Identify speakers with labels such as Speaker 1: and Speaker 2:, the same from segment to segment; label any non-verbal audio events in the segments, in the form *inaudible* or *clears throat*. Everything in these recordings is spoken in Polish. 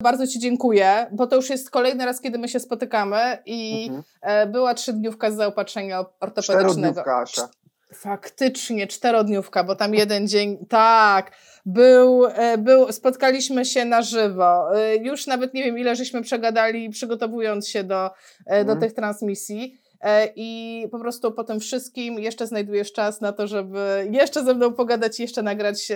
Speaker 1: Bardzo Ci dziękuję, bo to już jest kolejny raz, kiedy my się spotykamy i mhm. E, była trzydniówka z zaopatrzenia ortopedycznego.
Speaker 2: Asia.
Speaker 1: Faktycznie, czterodniówka, bo tam jeden dzień, tak, był, e, był, spotkaliśmy się na żywo. E, już nawet nie wiem, ile żeśmy przegadali, przygotowując się do, do mhm. tych transmisji. I po prostu po tym wszystkim jeszcze znajdujesz czas na to, żeby jeszcze ze mną pogadać, jeszcze nagrać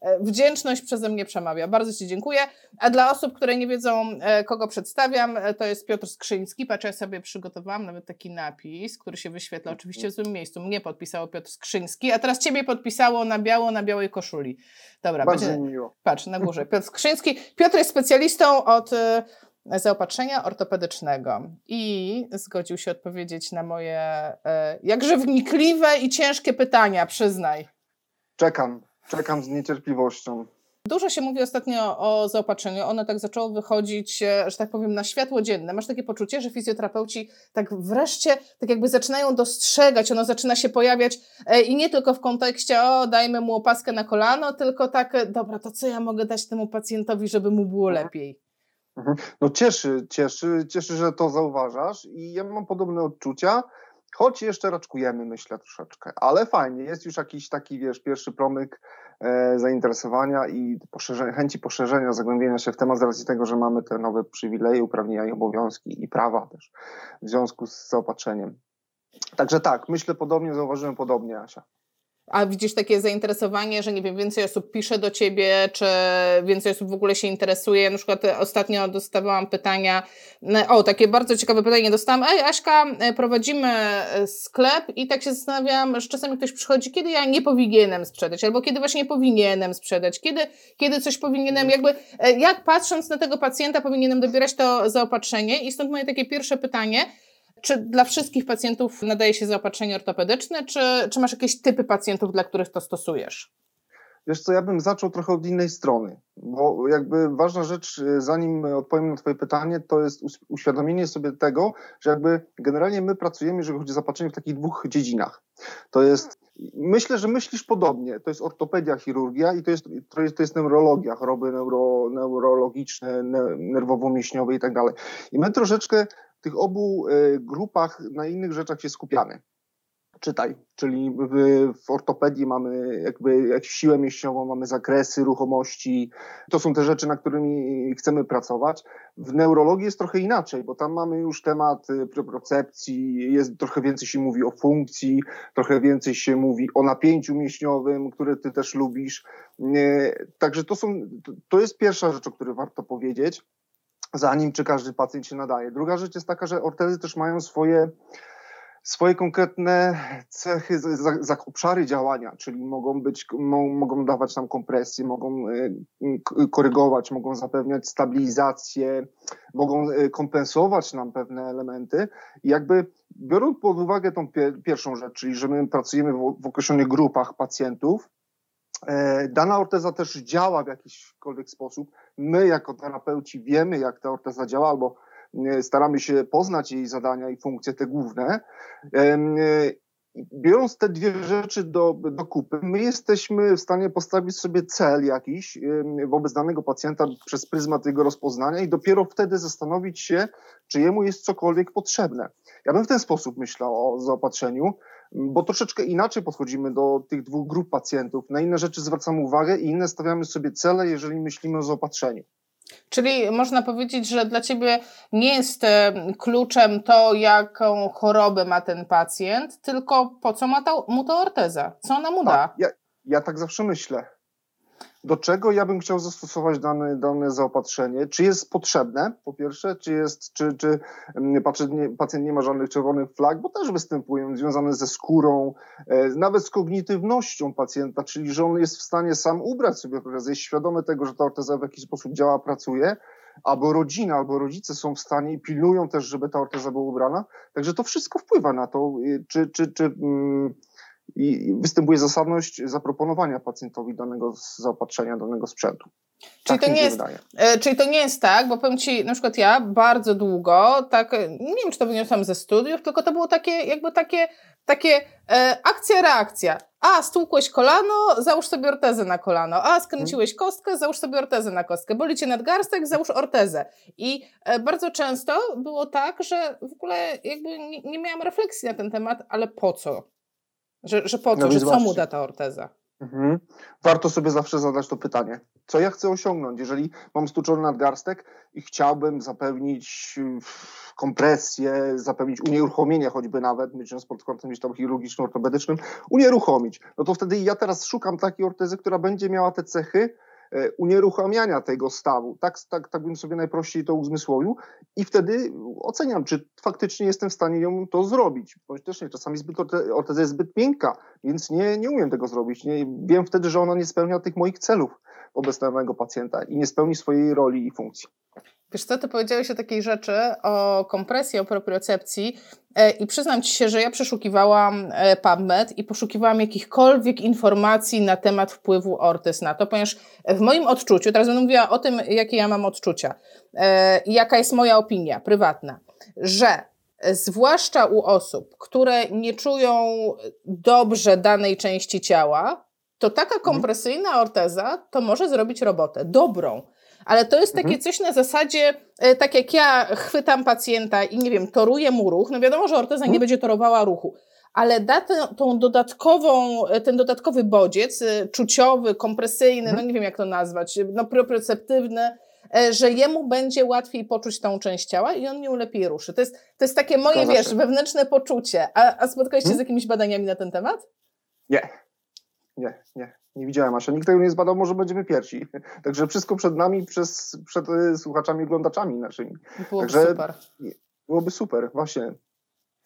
Speaker 1: E, wdzięczność przeze mnie przemawia. Bardzo Ci dziękuję. A dla osób, które nie wiedzą, e, kogo przedstawiam, e, to jest Piotr Skrzyński. Patrzę, ja sobie przygotowałam nawet taki napis, który się wyświetla oczywiście w złym miejscu. Mnie podpisało Piotr Skrzyński, a teraz Ciebie podpisało na biało, na białej koszuli. Dobra,
Speaker 2: Bardzo będzie... miło.
Speaker 1: Patrz, na górze. *laughs* Piotr Skrzyński. Piotr jest specjalistą od zaopatrzenia ortopedycznego i zgodził się odpowiedzieć na moje jakże wnikliwe i ciężkie pytania, przyznaj.
Speaker 2: Czekam. Czekam z niecierpliwością.
Speaker 1: Dużo się mówi ostatnio o zaopatrzeniu. Ono tak zaczęło wychodzić, e, że tak powiem, na światło dzienne. Masz takie poczucie, że fizjoterapeuci tak wreszcie, tak jakby zaczynają dostrzegać, ono zaczyna się pojawiać e, i nie tylko w kontekście, o, dajmy mu opaskę na kolano, tylko tak, e, dobra, to co ja mogę dać temu pacjentowi, żeby mu było mhm. lepiej?
Speaker 2: Mhm. No cieszy, cieszy, cieszy, że to zauważasz i ja mam podobne odczucia. Choć jeszcze raczkujemy, myślę, troszeczkę, ale fajnie, jest już jakiś taki, wiesz, pierwszy promyk e, zainteresowania i poszerzenia, chęci poszerzenia, zagłębienia się w temat z racji tego, że mamy te nowe przywileje, uprawnienia i obowiązki i prawa też w związku z zaopatrzeniem. Także tak, myślę podobnie, zauważyłem podobnie, Asia.
Speaker 1: A widzisz takie zainteresowanie, że nie wiem, więcej osób pisze do ciebie, czy więcej osób w ogóle się interesuje? Na przykład ostatnio dostawałam pytania, o, takie bardzo ciekawe pytanie dostałam. Ej, Aśka, e, prowadzimy e, sklep i tak się zastanawiam, że czasami ktoś przychodzi, kiedy ja nie powinienem sprzedać, albo kiedy właśnie powinienem sprzedać, kiedy, kiedy coś powinienem, jakby, e, jak patrząc na tego pacjenta powinienem dobierać to zaopatrzenie i stąd moje takie pierwsze pytanie, czy dla wszystkich pacjentów nadaje się zaopatrzenie ortopedyczne, czy, czy masz jakieś typy pacjentów, dla których to stosujesz?
Speaker 2: Wiesz co, ja bym zaczął trochę od innej strony, bo jakby ważna rzecz, zanim odpowiem na twoje pytanie, to jest uświadomienie sobie tego, że jakby generalnie my pracujemy, jeżeli chodzi o zaopatrzenie w takich dwóch dziedzinach. To jest, myślę, że myślisz podobnie, to jest ortopedia, chirurgia i to jest, to jest, to jest neurologia, choroby neuro, neurologiczne, nerwowo-mięśniowe i tak dalej. I my troszeczkę tych obu e, grupach na innych rzeczach się skupiamy. Czytaj, czyli w, w ortopedii mamy jakby jakąś siłę mięśniową, mamy zakresy ruchomości. To są te rzeczy, nad którymi chcemy pracować. W neurologii jest trochę inaczej, bo tam mamy już temat e, propriocepcji, jest trochę więcej się mówi o funkcji, trochę więcej się mówi o napięciu mięśniowym, które ty też lubisz. E, także to są, to jest pierwsza rzecz, o której warto powiedzieć zanim czy każdy pacjent się nadaje. Druga rzecz jest taka, że ortezy też mają swoje, swoje konkretne cechy, za, za obszary działania, czyli mogą być, mo, mogą dawać nam kompresję, mogą y, korygować, mogą zapewniać stabilizację, mogą y, kompensować nam pewne elementy. I jakby biorąc pod uwagę tą pier, pierwszą rzecz, czyli że my pracujemy w, określonych grupach pacjentów, dana orteza też działa w jakikolwiek sposób. My, jako terapeuci, wiemy, jak ta orteza działa, albo e, staramy się poznać jej zadania i funkcje te główne. E, biorąc te dwie rzeczy do, do kupy, my jesteśmy w stanie postawić sobie cel jakiś wobec danego pacjenta przez pryzmat jego rozpoznania i dopiero wtedy zastanowić się, czy jemu jest cokolwiek potrzebne. Ja bym w ten sposób myślał o zaopatrzeniu bo troszeczkę inaczej podchodzimy do tych dwóch grup pacjentów. Na inne rzeczy zwracamy uwagę i inne stawiamy sobie cele, jeżeli myślimy o zaopatrzeniu.
Speaker 1: Czyli można powiedzieć, że dla Ciebie nie jest e, kluczem to, jaką chorobę ma ten pacjent, tylko po co ma ta, mu ta orteza? Co ona mu
Speaker 2: tak, da? Ja, ja tak zawsze myślę do czego ja bym chciał zastosować dane, dane zaopatrzenie, czy jest potrzebne, po pierwsze, czy jest, czy, czy mm, pacjent nie, pacjent nie ma żadnych czerwonych flag, bo też występują związane ze skórą, e, nawet z kognitywnością pacjenta, czyli że on jest w stanie sam ubrać sobie ortezę, jest świadomy tego, że ta orteza w jakiś sposób działa, pracuje, albo rodzina, albo rodzice są w stanie i pilnują też, żeby ta orteza była ubrana. Także to wszystko wpływa na to, y, czy, czy, czy mm, i występuje zasadność zaproponowania pacjentowi danego zaopatrzenia, danego sprzętu.
Speaker 1: Czyli, tak to nie jest, e, czyli to nie jest tak, bo powiem Ci, na przykład ja bardzo długo, tak, nie wiem, czy to wyniosłam ze studiów, tylko to było takie, jakby takie, takie e, akcja-reakcja a stłukłeś kolano, załóż sobie ortezę na kolano, a skręciłeś kostkę, załóż sobie ortezę na kostkę, boli cię nadgarstek, załóż ortezę. I e, bardzo często było tak, że w ogóle jakby nie, nie miałam refleksji na ten temat, ale po co? Że, że po co, no że co mu da ta orteza?
Speaker 2: Mhm. Warto sobie zawsze zadać to pytanie. Co ja chcę osiągnąć? Jeżeli mam stuczony nadgarstek i chciałbym zapewnić kompresję, zapewnić unieruchomienie choćby nawet, myśląc pod kątem gdzieś tam chirurgiczno-ortopedycznym, unieruchomić, no to wtedy ja teraz szukam takiej ortezy, która będzie miała te cechy, unieruchamiania tego stawu. Tak, tak, tak bym sobie najprościej to uzmysłowił i wtedy oceniam, czy faktycznie jestem w stanie ją to zrobić. Bądź też nie, czasami zbyt orteza jest zbyt miękka, więc nie, nie umiem tego zrobić. Nie, wiem wtedy, że ona nie spełnia tych moich celów wobec danego pacjenta i nie spełni swojej roli i funkcji.
Speaker 1: Wiesz co, ty powiedziałeś o takiej rzeczy, o kompresji, o propriocepcji e, i przyznam ci się, że ja przeszukiwałam e, PubMed i poszukiwałam jakichkolwiek informacji na temat wpływu ortys na to, ponieważ w moim odczuciu, teraz będę mówiła o tym, jakie ja mam odczucia e, i jaka jest moja opinia prywatna, że zwłaszcza u osób, które nie czują dobrze danej części ciała, to taka mhm. kompresyjna orteza to może zrobić robotę dobrą ale to jest takie mhm. coś na zasadzie, e, tak jak ja chwytam pacjenta i nie wiem, toruję mu ruch, no wiadomo, że orteza nie mhm. będzie torowała ruchu, ale da tę, tą dodatkową, e, ten dodatkowy bodziec, e, czuciowy, kompresyjny, no nie wiem jak to nazwać, no proprioceptywny, że jemu będzie łatwiej poczuć tą część ciała i on nie ulepiej ruszy. To jest, to jest takie moje, wiesz, wewnętrzne poczucie. A, a spotkałeś się z jakimiś badaniami na ten temat?
Speaker 2: Nie. Nie, nie nie widziałem, a nikt tego nie zbadał, może będziemy pierwsi. *laughs* Także wszystko przed nami, przez, przed y, słuchaczami, oglądaczami naszymi.
Speaker 1: Byłoby Także super.
Speaker 2: Byłoby super, właśnie.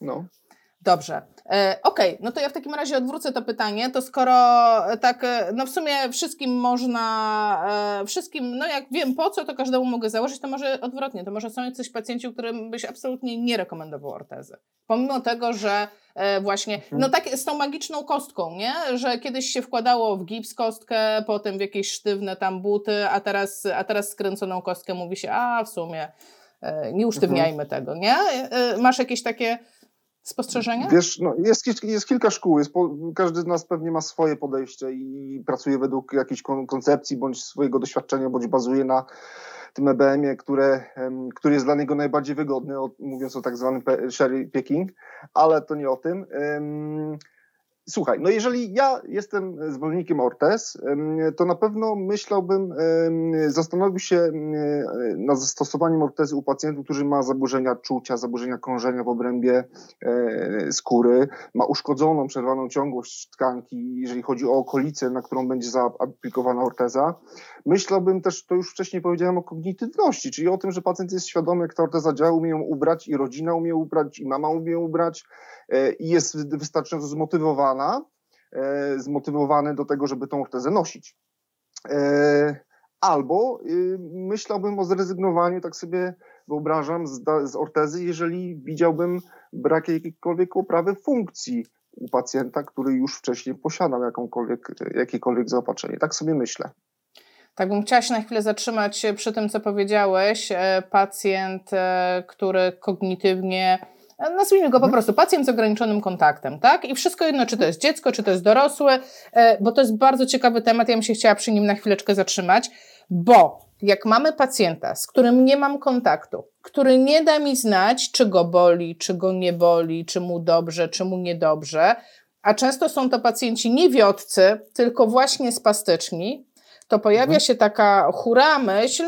Speaker 2: No.
Speaker 1: Dobrze. E, Okej, okay. no to ja w takim razie odwrócę to pytanie. To skoro e, tak, e, no w sumie wszystkim można, e, wszystkim, no jak wiem po co, to każdemu mogę założyć, to może odwrotnie. To może są jacyś pacjenci, którym byś absolutnie nie rekomendował ortezy. Pomimo tego, że e, właśnie, mhm. no tak z tą magiczną kostką, nie? Że kiedyś się wkładało w gips kostkę, potem w jakieś sztywne tam buty, a teraz, a teraz skręconą kostkę mówi się, a w sumie nie usztywniajmy mhm. tego, nie? Masz jakieś takie spostrzeżenia?
Speaker 2: Wiesz, no jest, jest kilka szkół, jest po, każdy z nas pewnie ma swoje podejście i pracuje według jakiejś koncepcji, bądź swojego doświadczenia, bądź bazuje na tym EBM-ie, które, który jest dla niego najbardziej wygodny, mówiąc o tak zwanym sherry picking, ale to nie o tym. Słuchaj, no jeżeli ja jestem zwolennikiem Ortez, to na pewno myślałbym, zastanowił się nad zastosowaniem Ortezy u pacjentów, którzy ma zaburzenia czucia, zaburzenia krążenia w obrębie e, skóry, ma uszkodzoną, przerwaną ciągłość tkanki, jeżeli chodzi o okolicę, na którą będzie zaaplikowana Orteza. Myślałbym też, to już wcześniej powiedziałem o kognitywności, czyli o tym, że pacjent jest świadomy, jak ta Orteza działa, umie ją ubrać i rodzina umie ubrać i mama umie ubrać e, i jest wystarczająco zmotywowana e, zmotywowany do tego, żeby tą ortezę nosić. E, albo y, myślałbym o zrezygnowaniu, tak sobie wyobrażam, z ortezy, jeżeli widziałbym brak jakiejkolwiek poprawy funkcji u pacjenta, który już wcześniej posiadał jakąkolwiek, jakiekolwiek zaopatrzenie. Tak sobie myślę.
Speaker 1: Tak bym chciała się na chwilę zatrzymać przy tym, co powiedziałeś. E, pacjent, który kognitywnie nazwijmy go po mhm. prostu pacjent z ograniczonym kontaktem, tak? I wszystko jedno, czy to jest dziecko, czy to jest dorosłe, bo to jest bardzo ciekawy temat, ja bym się chciała przy nim na chwileczkę zatrzymać, bo jak mamy pacjenta, z którym nie mam kontaktu, który nie da mi znać, czy go boli, czy go nie boli, czy mu dobrze, czy mu niedobrze, a często są to pacjenci nie wiodcy, tylko właśnie spastyczni, to pojawia mhm. się taka hura myśl,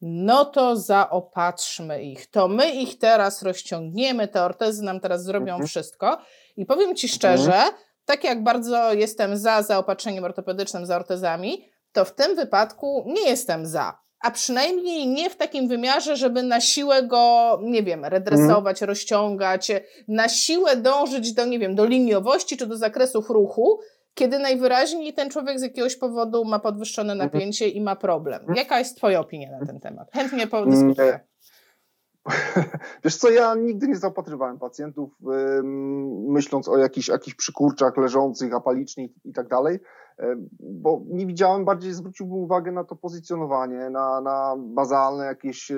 Speaker 1: no to zaopatrzmy ich. To my ich teraz rozciągniemy, te ortezy nam teraz zrobią mhm. wszystko. I powiem Ci szczerze, mhm. tak jak bardzo jestem za zaopatrzeniem ortopedycznym, za ortezami, to w tym wypadku nie jestem za. A przynajmniej nie w takim wymiarze, żeby na siłę go, nie wiem, redresować, mhm. rozciągać, na siłę dążyć do, nie wiem, do liniowości czy do zakresów ruchu, kiedy najwyraźniej ten człowiek z jakiegoś powodu ma podwyższone mhm. napięcie i ma problem. Mhm. Jaka jest Twoja opinia na ten temat? Chętnie podyskutuję. *laughs*
Speaker 2: Wiesz co, ja nigdy nie zaopatrywałem pacjentów myśląc o jakichś, jakichś przykurczach leżących, apalicznych i tak dalej, bo nie widziałem, bardziej zwróciłbym uwagę na to pozycjonowanie, na, na bazalne jakieś e,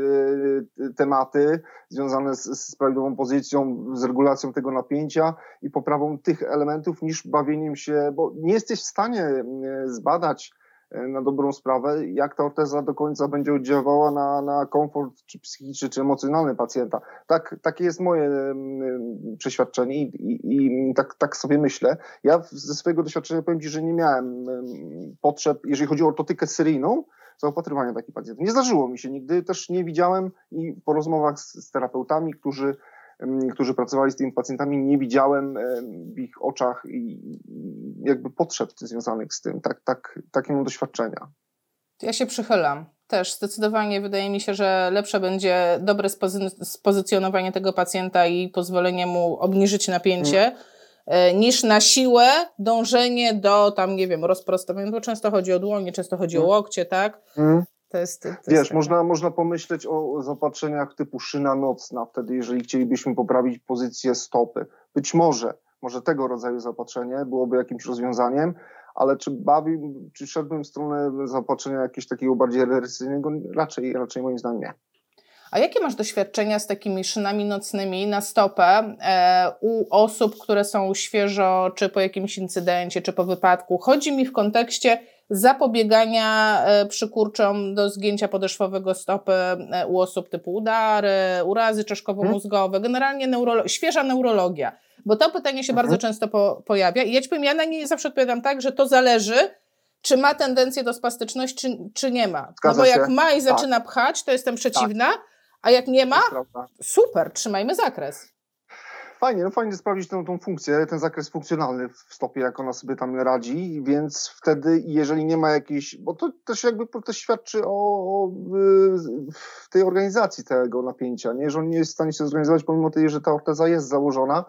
Speaker 2: tematy związane z, z prawidłową pozycją, z regulacją tego napięcia i poprawą tych elementów niż bawieniem się, bo nie jesteś w stanie zbadać E, na dobrą sprawę, jak ta orteza do końca będzie oddziaływała na, na komfort czy psychiczny, czy emocjonalny pacjenta. Tak, takie jest moje przeświadczenie i, i, i tak, tak sobie myślę. Ja ze swojego doświadczenia powiem Ci, że nie miałem potrzeb, jeżeli chodzi o ortotykę seryjną, zaopatrywania takich pacjentów. Nie zdarzyło mi się nigdy, też nie widziałem i po rozmowach z, z terapeutami, którzy którzy pracowali z tymi pacjentami, nie widziałem w ich oczach jakby potrzeb związanych z tym. Tak, tak, takie mam doświadczenia.
Speaker 1: Ja się przychylam. Też zdecydowanie wydaje mi się, że lepsze będzie dobre spozy- spozycjonowanie tego pacjenta i pozwolenie mu obniżyć napięcie, hmm. niż na siłę dążenie do tam, nie wiem, rozprostowania, bo często chodzi o dłonie, często chodzi o mhm. łokcie, tak? Hmm.
Speaker 2: To jest, to Wiesz, jest można, można pomyśleć o zaopatrzeniach typu szyna nocna, wtedy jeżeli chcielibyśmy poprawić pozycję stopy. Być może, może tego rodzaju zaopatrzenie byłoby jakimś rozwiązaniem, ale czy bawi, czy szedłbym w stronę zaopatrzenia jakiegoś takiego bardziej rewersyjnego? Raczej, raczej moim zdaniem nie.
Speaker 1: A jakie masz doświadczenia z takimi szynami nocnymi na stopę e, u osób, które są świeżo, czy po jakimś incydencie, czy po wypadku? Chodzi mi w kontekście zapobiegania e, przykurczom do zgięcia podeszwowego stopy e, u osób typu udary, urazy czaszkowo-mózgowe, generalnie neurolo świeża neurologia. Bo to pytanie się mhm. bardzo często po pojawia i ja ci powiem, ja na nie zawsze odpowiadam tak, że to zależy, czy ma tendencję do spastyczności, czy, czy nie ma. Zgadza no bo jak ma i zaczyna tak. pchać, to jestem przeciwna, tak. a jak nie ma, super, trzymajmy zakres.
Speaker 2: Fajnie, no fajnie sprawdzić tą, tą funkcję, ten zakres funkcjonalny w stopie, jak ona sobie tam radzi, więc wtedy, jeżeli nie ma jakiejś, bo to też jakby to świadczy o, o tej organizacji tego napięcia, nie? że on nie jest w stanie się zorganizować, pomimo tego, że ta orteza jest założona,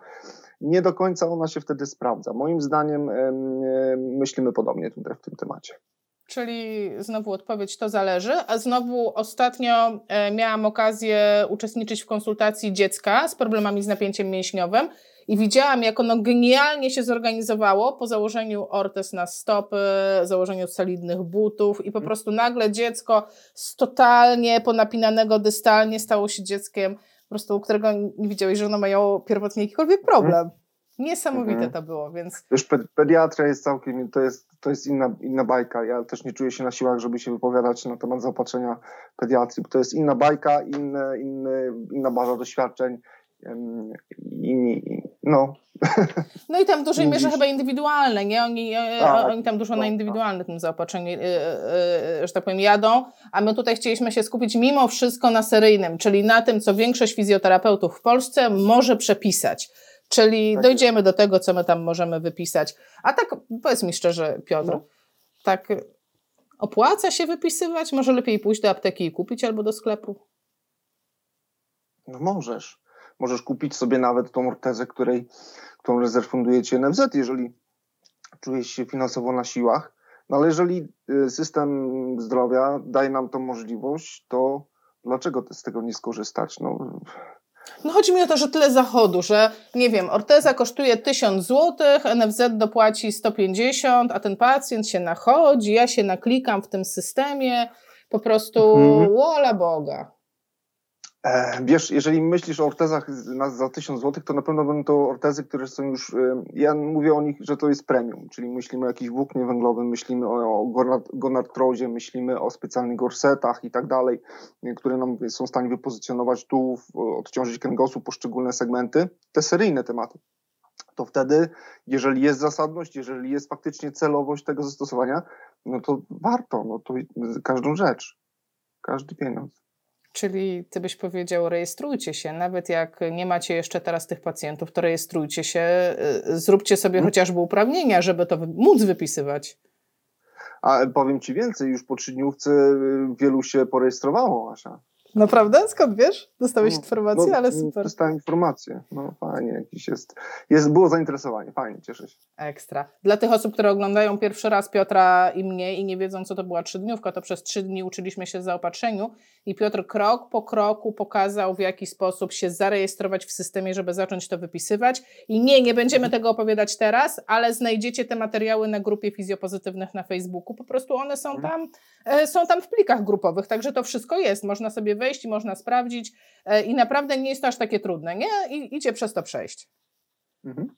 Speaker 2: nie do końca ona się wtedy sprawdza. Moim zdaniem myślimy podobnie tutaj w tym temacie.
Speaker 1: Czyli znowu odpowiedź to zależy. A znowu ostatnio e, miałam okazję uczestniczyć w konsultacji dziecka z problemami z napięciem mięśniowym i widziałam, jak ono genialnie się zorganizowało po założeniu ortez na stopy, założeniu solidnych butów i po prostu nagle dziecko z totalnie ponapinanego dystalnie stało się dzieckiem, po prostu u którego nie widziałeś, że ono miało pierwotnie jakikolwiek problem. Niesamowite mhm. to było, więc...
Speaker 2: Wiesz, pediatria jest całkiem, to jest, to jest inna, inna bajka. Ja też nie czuję się na siłach, żeby się wypowiadać na temat zaopatrzenia pediatrii. To jest inna bajka, inne, inny, inna baza doświadczeń. I, no.
Speaker 1: no i tam w dużej mierze chyba indywidualne, nie? Oni, e, tak, oni tam dużo tak, na tak. indywidualnym tym zaopatrzeniu, e, e, że tak powiem, jadą, a my tutaj chcieliśmy się skupić mimo wszystko na seryjnym, czyli na tym, co większość fizjoterapeutów w Polsce może przepisać. Czyli tak dojdziemy do tego, co my tam możemy wypisać. A tak, powiedz mi szczerze, Piotr, no. tak opłaca się wypisywać? Może lepiej pójść do apteki i kupić albo do sklepu?
Speaker 2: No możesz. Możesz kupić sobie nawet tą ortezę, której, którą rezerwunduje ci NFZ, jeżeli czujesz się finansowo na siłach. No ale jeżeli y, system zdrowia daje nam tą możliwość, to dlaczego z tego nie skorzystać? No,
Speaker 1: no chodzi mi o to, że tyle zachodu, że nie wiem, orteza kosztuje 1000 zł, NFZ dopłaci 150, a ten pacjent się nachodzi, ja się naklikam w tym systemie, po prostu mhm. wola Boga.
Speaker 2: E, wiesz, jeżeli myślisz o ortezach za 1000 zł, to na pewno będą to ortezy, które są już, e, ja mówię o nich, że to jest premium, czyli myślimy o jakimś włóknie węglowym, myślimy o, o gonartrozie, myślimy o specjalnych gorsetach i tak dalej, e, które nam są w stanie wypozycjonować tułów, odciążyć kręgosłup, poszczególne segmenty, te seryjne tematy. To wtedy, jeżeli jest zasadność, jeżeli jest faktycznie celowość tego zastosowania, no to warto, no to każdą rzecz, każdy pieniądz.
Speaker 1: Czyli ty byś powiedział, rejestrujcie się, nawet jak nie macie jeszcze teraz tych pacjentów, to rejestrujcie się, y, zróbcie sobie hmm. chociażby uprawnienia, żeby to móc wypisywać.
Speaker 2: A powiem ci więcej, już po trzydniówce y, wielu się porejestrowało, Asia.
Speaker 1: Naprawdę? Skąd wiesz? Dostałeś
Speaker 2: No,
Speaker 1: informację,
Speaker 2: no,
Speaker 1: ale super.
Speaker 2: Dostałem informację. No fajnie, jakiś jest, jest. Było zainteresowanie, fajnie, cieszę się.
Speaker 1: Ekstra. Dla tych osób, które oglądają pierwszy raz Piotra i mnie i nie wiedzą, co to była trzydniówka, to przez trzy dni uczyliśmy się zaopatrzeniu i Piotr krok po kroku pokazał, w jaki sposób się zarejestrować w systemie, żeby zacząć to wypisywać. I nie, nie będziemy tego opowiadać teraz, ale znajdziecie te materiały na grupie fizjopozytywnych na Facebooku. Po prostu one są tam, e, są tam w plikach grupowych, także to wszystko jest. Można sobie wejść i można sprawdzić e, i naprawdę nie jest to aż takie trudne, nie? I idzie przez to przejść.
Speaker 2: Mhm.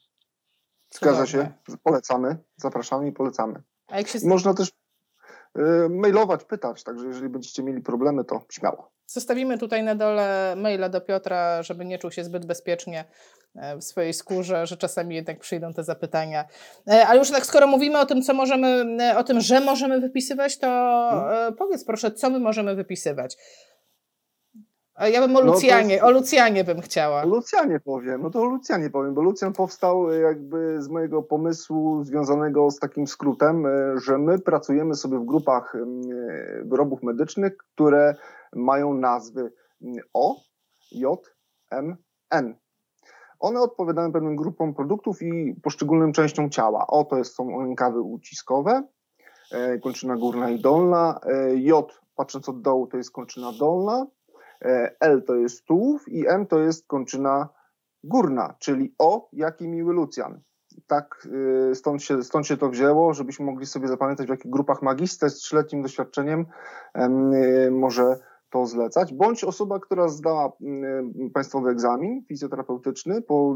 Speaker 2: Zgadza się, polecamy, zapraszamy i polecamy.
Speaker 1: A jak się
Speaker 2: można też y, mailować, pytać, także jeżeli będziecie mieli problemy, to śmiało.
Speaker 1: Zostawimy tutaj na dole maila do Piotra, żeby nie czuł się zbyt bezpiecznie e, w swojej skórze, że czasami jednak przyjdą te zapytania. E, Ale już tak, skoro mówimy o tym, co możemy, e, o tym, że możemy wypisywać, to e, powiedz proszę, co my możemy wypisywać. E, Ja bym o
Speaker 2: No
Speaker 1: Lucjanie,
Speaker 2: jest-
Speaker 1: o Lucjanie bym chciała.
Speaker 2: O Lucjanie powiem, no to o Lucjanie powiem, bo Lucjan powstał y, jakby z mojego pomysłu związanego z takim skrótem, y, że my pracujemy sobie w grupach wyrobów medycznych, które mają nazwy O, J, M, N. One odpowiadają pewnym grupom produktów i poszczególnym częściom ciała. O to jest, są rękawy uciskowe, e, kończyna górna i dolna. E, J, patrząc od dołu, to jest kończyna dolna. E, L to jest tułów i M to jest kończyna górna, czyli O, jaki miły Lucjan. Tak, y, stąd się, stąd się to wzięło, żebyśmy mogli sobie zapamiętać, w jakich grupach magister z trzyletnim doświadczeniem em, y, może to zlecać, bądź osoba, która zdała y, państwowy egzamin fizjoterapeutyczny po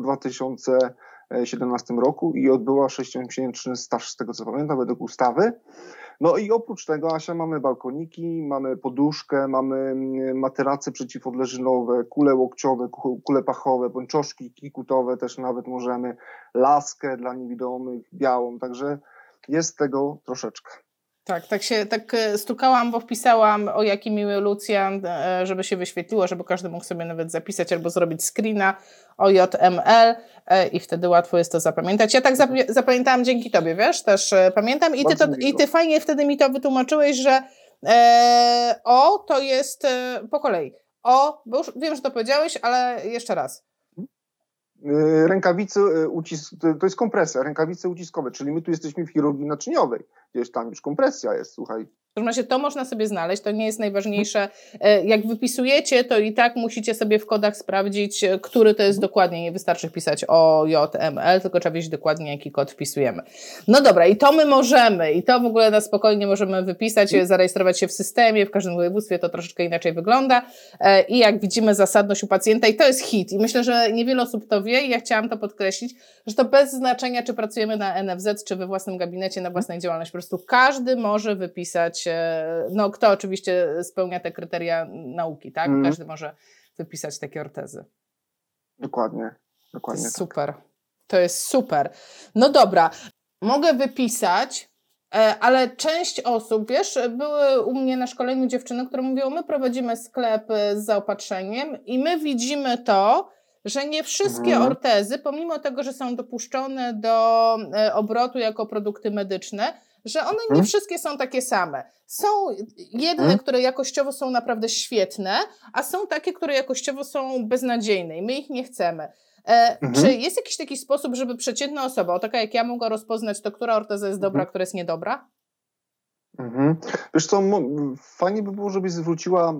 Speaker 2: 2017 roku i odbyła 6-miesięczny staż, z tego co pamiętam, według ustawy. No i oprócz tego, Asia, mamy balkoniki, mamy poduszkę, mamy mm, materace przeciwodleżynowe, kule łokciowe, ku- kule pachowe, pończoszki kikutowe też nawet możemy, laskę dla niewidomych, białą, także jest tego troszeczkę.
Speaker 1: Tak, tak się tak e, stukałam, bo wpisałam o jaki miły Lucjan, e, żeby się wyświetliło, żeby każdy mógł sobie nawet zapisać albo zrobić screena o JML e, i wtedy łatwo jest to zapamiętać. Ja tak zapamię- zapamiętałam dzięki Tobie, wiesz, też pamiętam i ty, to, i ty fajnie wtedy mi to wytłumaczyłeś, że e, o to jest e, po kolei. O, bo już wiem, że to powiedziałeś, ale jeszcze raz.
Speaker 2: Yy, Rękawice, yy, ucis- to- to jest kompresja, rękawice uciskowe, czyli my tu jesteśmy w chirurgii naczyniowej, gdzieś tam już kompresja jest, słuchaj.
Speaker 1: W każdym razie to można sobie znaleźć, to nie jest najważniejsze. E, Jak wypisujecie, to i tak musicie sobie w kodach sprawdzić, e, który to jest dokładnie. Nie wystarczy wpisać o JML, tylko trzeba wiedzieć dokładnie, jaki kod wpisujemy. No dobra, i to my możemy, i to w ogóle na spokojnie możemy wypisać, e, zarejestrować się w systemie, w każdym województwie to troszeczkę inaczej wygląda. I jak widzimy, zasadność u pacjenta, i to jest hit. I myślę, że niewiele osób to wie, i ja chciałam to podkreślić, że to bez znaczenia, czy pracujemy na NFZ, czy we własnym gabinecie, na własnej działalności. Po prostu każdy może wypisać, no kto oczywiście spełnia te kryteria nauki, tak?
Speaker 2: Mhm.
Speaker 1: Każdy może wypisać takie ortezy.
Speaker 2: Dokładnie,
Speaker 1: To
Speaker 2: dokładnie.
Speaker 1: jest
Speaker 2: tak.
Speaker 1: super. To jest super. No dobra, mogę wypisać, e, ale część osób, wiesz, były u mnie na szkoleniu dziewczyny, które mówią, my prowadzimy sklep z zaopatrzeniem i my widzimy to, że nie wszystkie
Speaker 2: Mhm.
Speaker 1: ortezy, pomimo tego, że są dopuszczone do e, obrotu jako produkty medyczne, że one nie
Speaker 2: Mhm.
Speaker 1: wszystkie są takie same. Są jedne,
Speaker 2: Mhm.
Speaker 1: które jakościowo są naprawdę świetne, a są takie, które jakościowo są beznadziejne i my ich nie chcemy. E,
Speaker 2: Mhm.
Speaker 1: Czy jest jakiś taki sposób, żeby przeciętna osoba, o taka jak ja, mogła rozpoznać to, która orteza jest dobra,
Speaker 2: Mhm.
Speaker 1: która jest niedobra?
Speaker 2: Mhm. Wiesz co, fajnie by było, żebyś zwróciła e,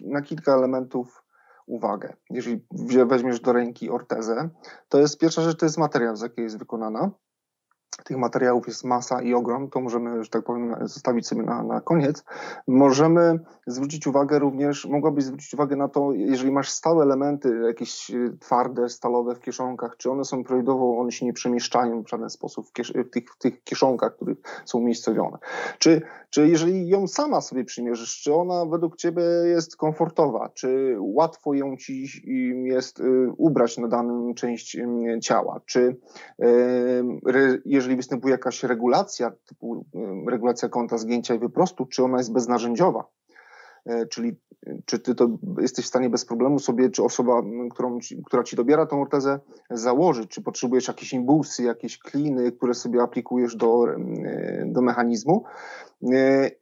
Speaker 2: na kilka elementów uwagę. Jeżeli weźmiesz do ręki ortezę, to jest pierwsza rzecz, to jest materiał, z jakiej jest wykonana. Tych materiałów jest masa i ogrom, to możemy, że tak powiem, zostawić sobie na, na koniec. Możemy zwrócić uwagę również, mogłabyś zwrócić uwagę na to, jeżeli masz stałe elementy, jakieś e, twarde, stalowe w kieszonkach, czy one są prawidłowo, one się nie przemieszczają w żaden sposób w, kiesz- w, tych, w tych kieszonkach, które są umiejscowione. Czy, czy jeżeli ją sama sobie przymierzysz, czy ona według ciebie jest komfortowa, czy łatwo ją ci jest y, ubrać na daną część y, ciała, czy y, re, jeżeli występuje jakaś regulacja, typu regulacja kąta zgięcia i wyprostu, czy ona jest beznarzędziowa? Y, Czyli y, czy ty to jesteś w stanie bez problemu sobie, czy osoba, którą, która ci dobiera tą ortezę, założyć, czy potrzebujesz jakieś impulsy, jakieś kliny, które sobie aplikujesz do, y, do mechanizmu.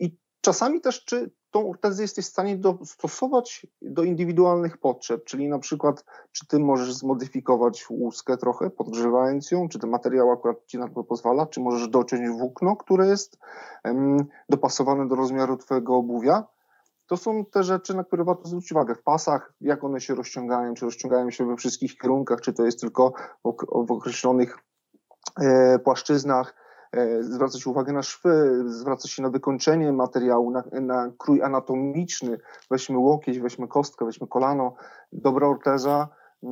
Speaker 2: I czasami też, czy tą ortezę jesteś w stanie dostosować do indywidualnych potrzeb, czyli na przykład, czy ty możesz zmodyfikować łuskę trochę, podgrzewając ją, czy ten materiał akurat ci na to pozwala, czy możesz dociąć włókno, które jest um, dopasowane do rozmiaru twojego obuwia. To są te rzeczy, na które warto zwrócić uwagę. W pasach, jak one się rozciągają, czy rozciągają się we wszystkich kierunkach, czy to jest tylko w określonych e, płaszczyznach, zwraca się uwagę na szwy, zwraca się na wykończenie materiału, na, na krój anatomiczny. Weźmy łokieć, weźmy kostkę, weźmy kolano. Dobra orteza, e,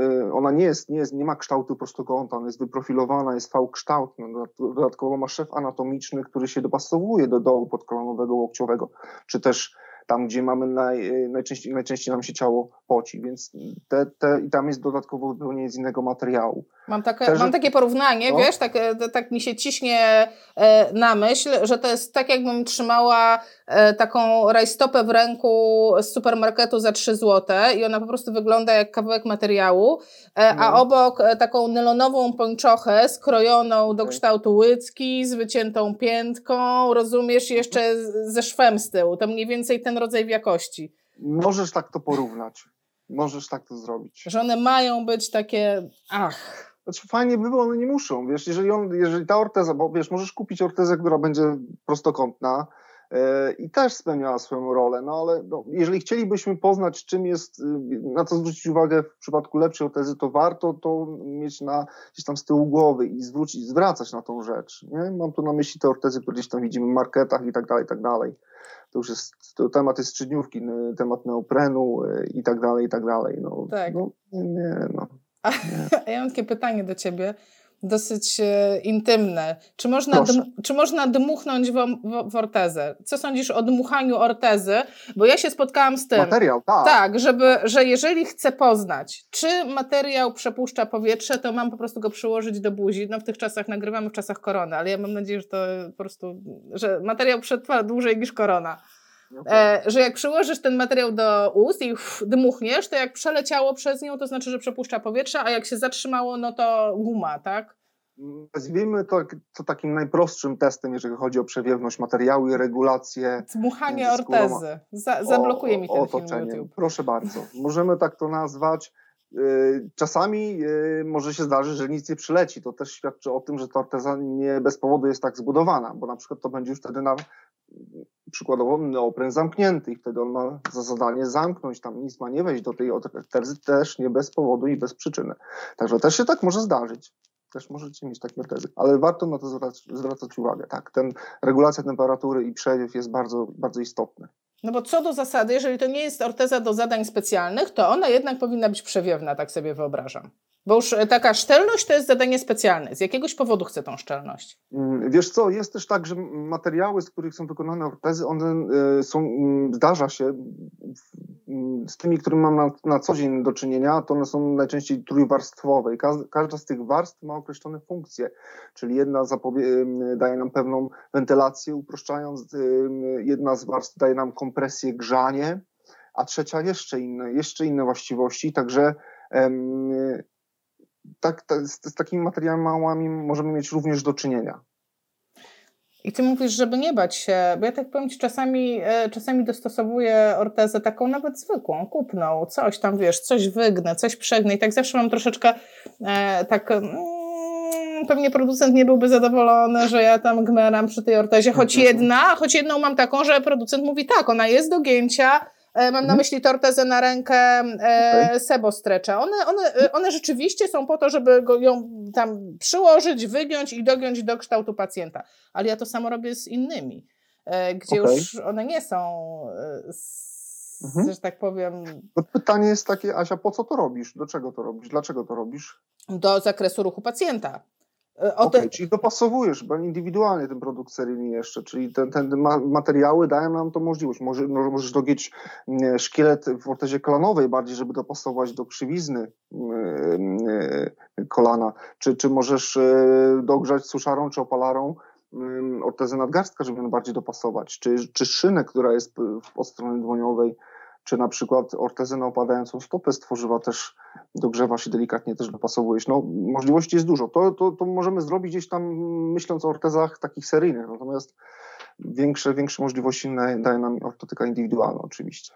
Speaker 2: e, ona nie jest, nie jest, nie ma kształtu prostokąta, ona jest wyprofilowana, jest V-kształt. Dodatkowo ma szef anatomiczny, który się dopasowuje do dołu podkolanowego, łokciowego, czy też tam, gdzie mamy naj, najczęściej, najczęściej nam się ciało poci, więc te, te, i tam jest dodatkowo wypełnienie z innego materiału.
Speaker 1: Mam, takie, mam takie porównanie, no. wiesz, tak, e, tak mi się ciśnie e, na myśl, że to jest tak, jakbym trzymała e, taką rajstopę w ręku z supermarketu za 3 zł i ona po prostu wygląda jak kawałek materiału, a no. obok taką nylonową pończochę skrojoną do kształtu łycki, z wyciętą piętką, rozumiesz, jeszcze ze szwem z tyłu. To mniej więcej ten rodzaj jakości.
Speaker 2: Możesz tak to porównać. Możesz tak to zrobić.
Speaker 1: Że one mają być takie, ach.
Speaker 2: Znaczy fajnie by było, one nie muszą, wiesz, jeżeli, on, jeżeli ta orteza, bo wiesz, możesz kupić ortezę, która będzie prostokątna yy, i też spełniała swoją rolę, no ale no, jeżeli chcielibyśmy poznać, czym jest, yy, na co zwrócić uwagę w przypadku lepszej ortezy, to warto to mieć na, gdzieś tam z tyłu głowy i zwrócić, zwracać na tą rzecz, nie? Mam tu na myśli te ortezy, które gdzieś tam widzimy w marketach i tak dalej, i tak dalej to już jest, to temat jest trzydniówki, temat neoprenu y, i tak dalej, i tak dalej. No,
Speaker 1: tak.
Speaker 2: No, nie, no.
Speaker 1: Nie. *laughs* A ja mam takie pytanie do ciebie, dosyć e, intymne. Czy można, dm, czy można dmuchnąć w, w, w, ortezę? Co sądzisz o dmuchaniu ortezy? Bo ja się spotkałam z tym.
Speaker 2: Materiał, tak.
Speaker 1: Tak, żeby, że jeżeli chcę poznać, czy materiał przepuszcza powietrze, to mam po prostu go przyłożyć do buzi. No w tych czasach nagrywamy w czasach korony, ale ja mam nadzieję, że to po prostu, że materiał przetrwa dłużej niż korona. E, że jak przyłożysz ten materiał do ust i uff, dmuchniesz, to jak przeleciało przez nią, to znaczy, że przepuszcza powietrze, a jak się zatrzymało, no to guma, tak?
Speaker 2: Nazwijmy to, to takim najprostszym testem, jeżeli chodzi o przewiewność materiału i regulację.
Speaker 1: Dmuchanie ortezy. Za, zablokuje o, mi ten
Speaker 2: otoczenie. film YouTube. Proszę bardzo. Możemy tak to nazwać. Y, czasami y, może się zdarzyć, że nic nie przyleci. To też świadczy o tym, że ta orteza nie bez powodu jest tak zbudowana, bo na przykład to będzie już wtedy na, przykładowo neopren zamknięty i wtedy on ma za zadanie zamknąć, tam nic ma nie wejść do tej ortezy też nie bez powodu i bez przyczyny. Także też się tak może zdarzyć. Też możecie mieć takie ortezy, ale warto na to zwracać, zwracać uwagę. Tak, ten regulacja temperatury i przewiew jest bardzo, bardzo istotny.
Speaker 1: No bo co do zasady, jeżeli to nie jest orteza do zadań specjalnych, to ona jednak powinna być przewiewna, tak sobie wyobrażam. Bo już e, taka szczelność to jest zadanie specjalne. Z jakiegoś powodu chcę tą szczelność.
Speaker 2: Mm, wiesz co, jest też tak, że materiały, z których są wykonane ortezy, one e, są, mm, zdarza się, mm, z tymi, którymi mam na, na co dzień do czynienia, to one są najczęściej trójwarstwowe i każda z tych warstw ma określone funkcje, czyli jedna daje nam pewną wentylację, uproszczając, jedna z warstw daje nam kompresję, grzanie, a trzecia jeszcze inne, jeszcze inne właściwości, także tak, z, z takimi materiałami możemy mieć również do czynienia.
Speaker 1: I ty mówisz, żeby nie bać się, bo ja tak powiem ci, czasami, e, czasami dostosowuję ortezę taką nawet zwykłą, kupną, coś tam, wiesz, coś wygnę, coś przegnę i tak zawsze mam troszeczkę e, tak... Mm, pewnie producent nie byłby zadowolony, że ja tam gmeram przy tej ortezie, choć mhm. jedna, choć jedną mam taką, że producent mówi tak, ona jest do gięcia, mam na mhm. myśli tortezę na rękę e, okay. Sebo Strecza. One, one, e, one rzeczywiście są po to, żeby go, ją tam przyłożyć, wygiąć i dogiąć do kształtu pacjenta. Ale ja to samo robię z innymi, gdzie okay. już one nie są, mhm. że tak powiem.
Speaker 2: Pytanie jest takie, Asia, po co to robisz? Do czego to robisz? Dlaczego to robisz?
Speaker 1: Do zakresu ruchu pacjenta.
Speaker 2: E, Okej, okay, czyli dopasowujesz indywidualnie ten produkt seryjny jeszcze, czyli te, te materiały dają nam tą możliwość. Może, możesz dogieć mm, szkielet w ortezie kolanowej bardziej, żeby dopasować do krzywizny mm, e, kolana, czy, czy możesz e, dogrzać suszarą czy opalarą mm, ortezę nadgarstka, żeby ją bardziej dopasować, czy, czy szynę, która jest od strony dłoniowej, czy na przykład ortezę na opadającą stopę stworzyła też, dogrzewa się delikatnie, też dopasowujesz. No, możliwości jest dużo. To, to, to możemy zrobić gdzieś tam myśląc o ortezach takich seryjnych, natomiast większe, większe możliwości daje nam ortotyka indywidualna oczywiście.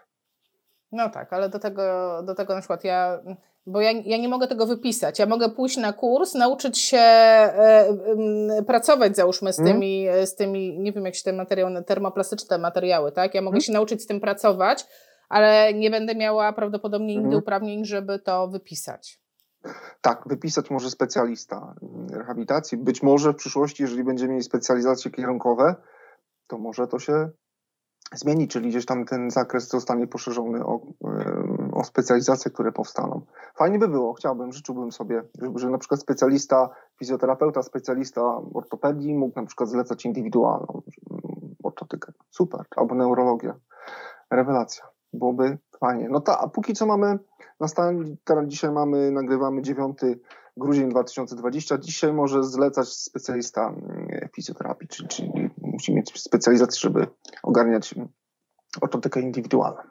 Speaker 1: No tak, ale do tego, do tego na przykład ja, bo ja, ja nie mogę tego wypisać. Ja mogę pójść na kurs, nauczyć się e, e, pracować, załóżmy, z mhm. tymi, mm. z tymi, nie wiem jak się te materiały, termoplastyczne materiały, tak? Ja mogę mm. się nauczyć z tym pracować, ale nie będę miała prawdopodobnie nigdy mm. uprawnień, żeby to wypisać.
Speaker 2: Tak, wypisać może specjalista rehabilitacji. Być może w przyszłości, jeżeli będziemy mieli specjalizacje kierunkowe, to może to się zmieni, czyli gdzieś tam ten zakres zostanie poszerzony o, o specjalizacje, które powstaną. Fajnie by było, chciałbym, życzyłbym sobie, że na przykład specjalista fizjoterapeuta, specjalista ortopedii mógł na przykład zlecać indywidualną ortotykę. Super. Albo neurologia. Rewelacja. Byłoby fajnie. No ta, a póki co mamy, na stan, teraz dzisiaj mamy, nagrywamy 9 grudzień 2020. Dzisiaj może zlecać specjalista mm, fizjoterapii, czyli, czyli musi mieć specjalizację, żeby ogarniać ortotykę indywidualną,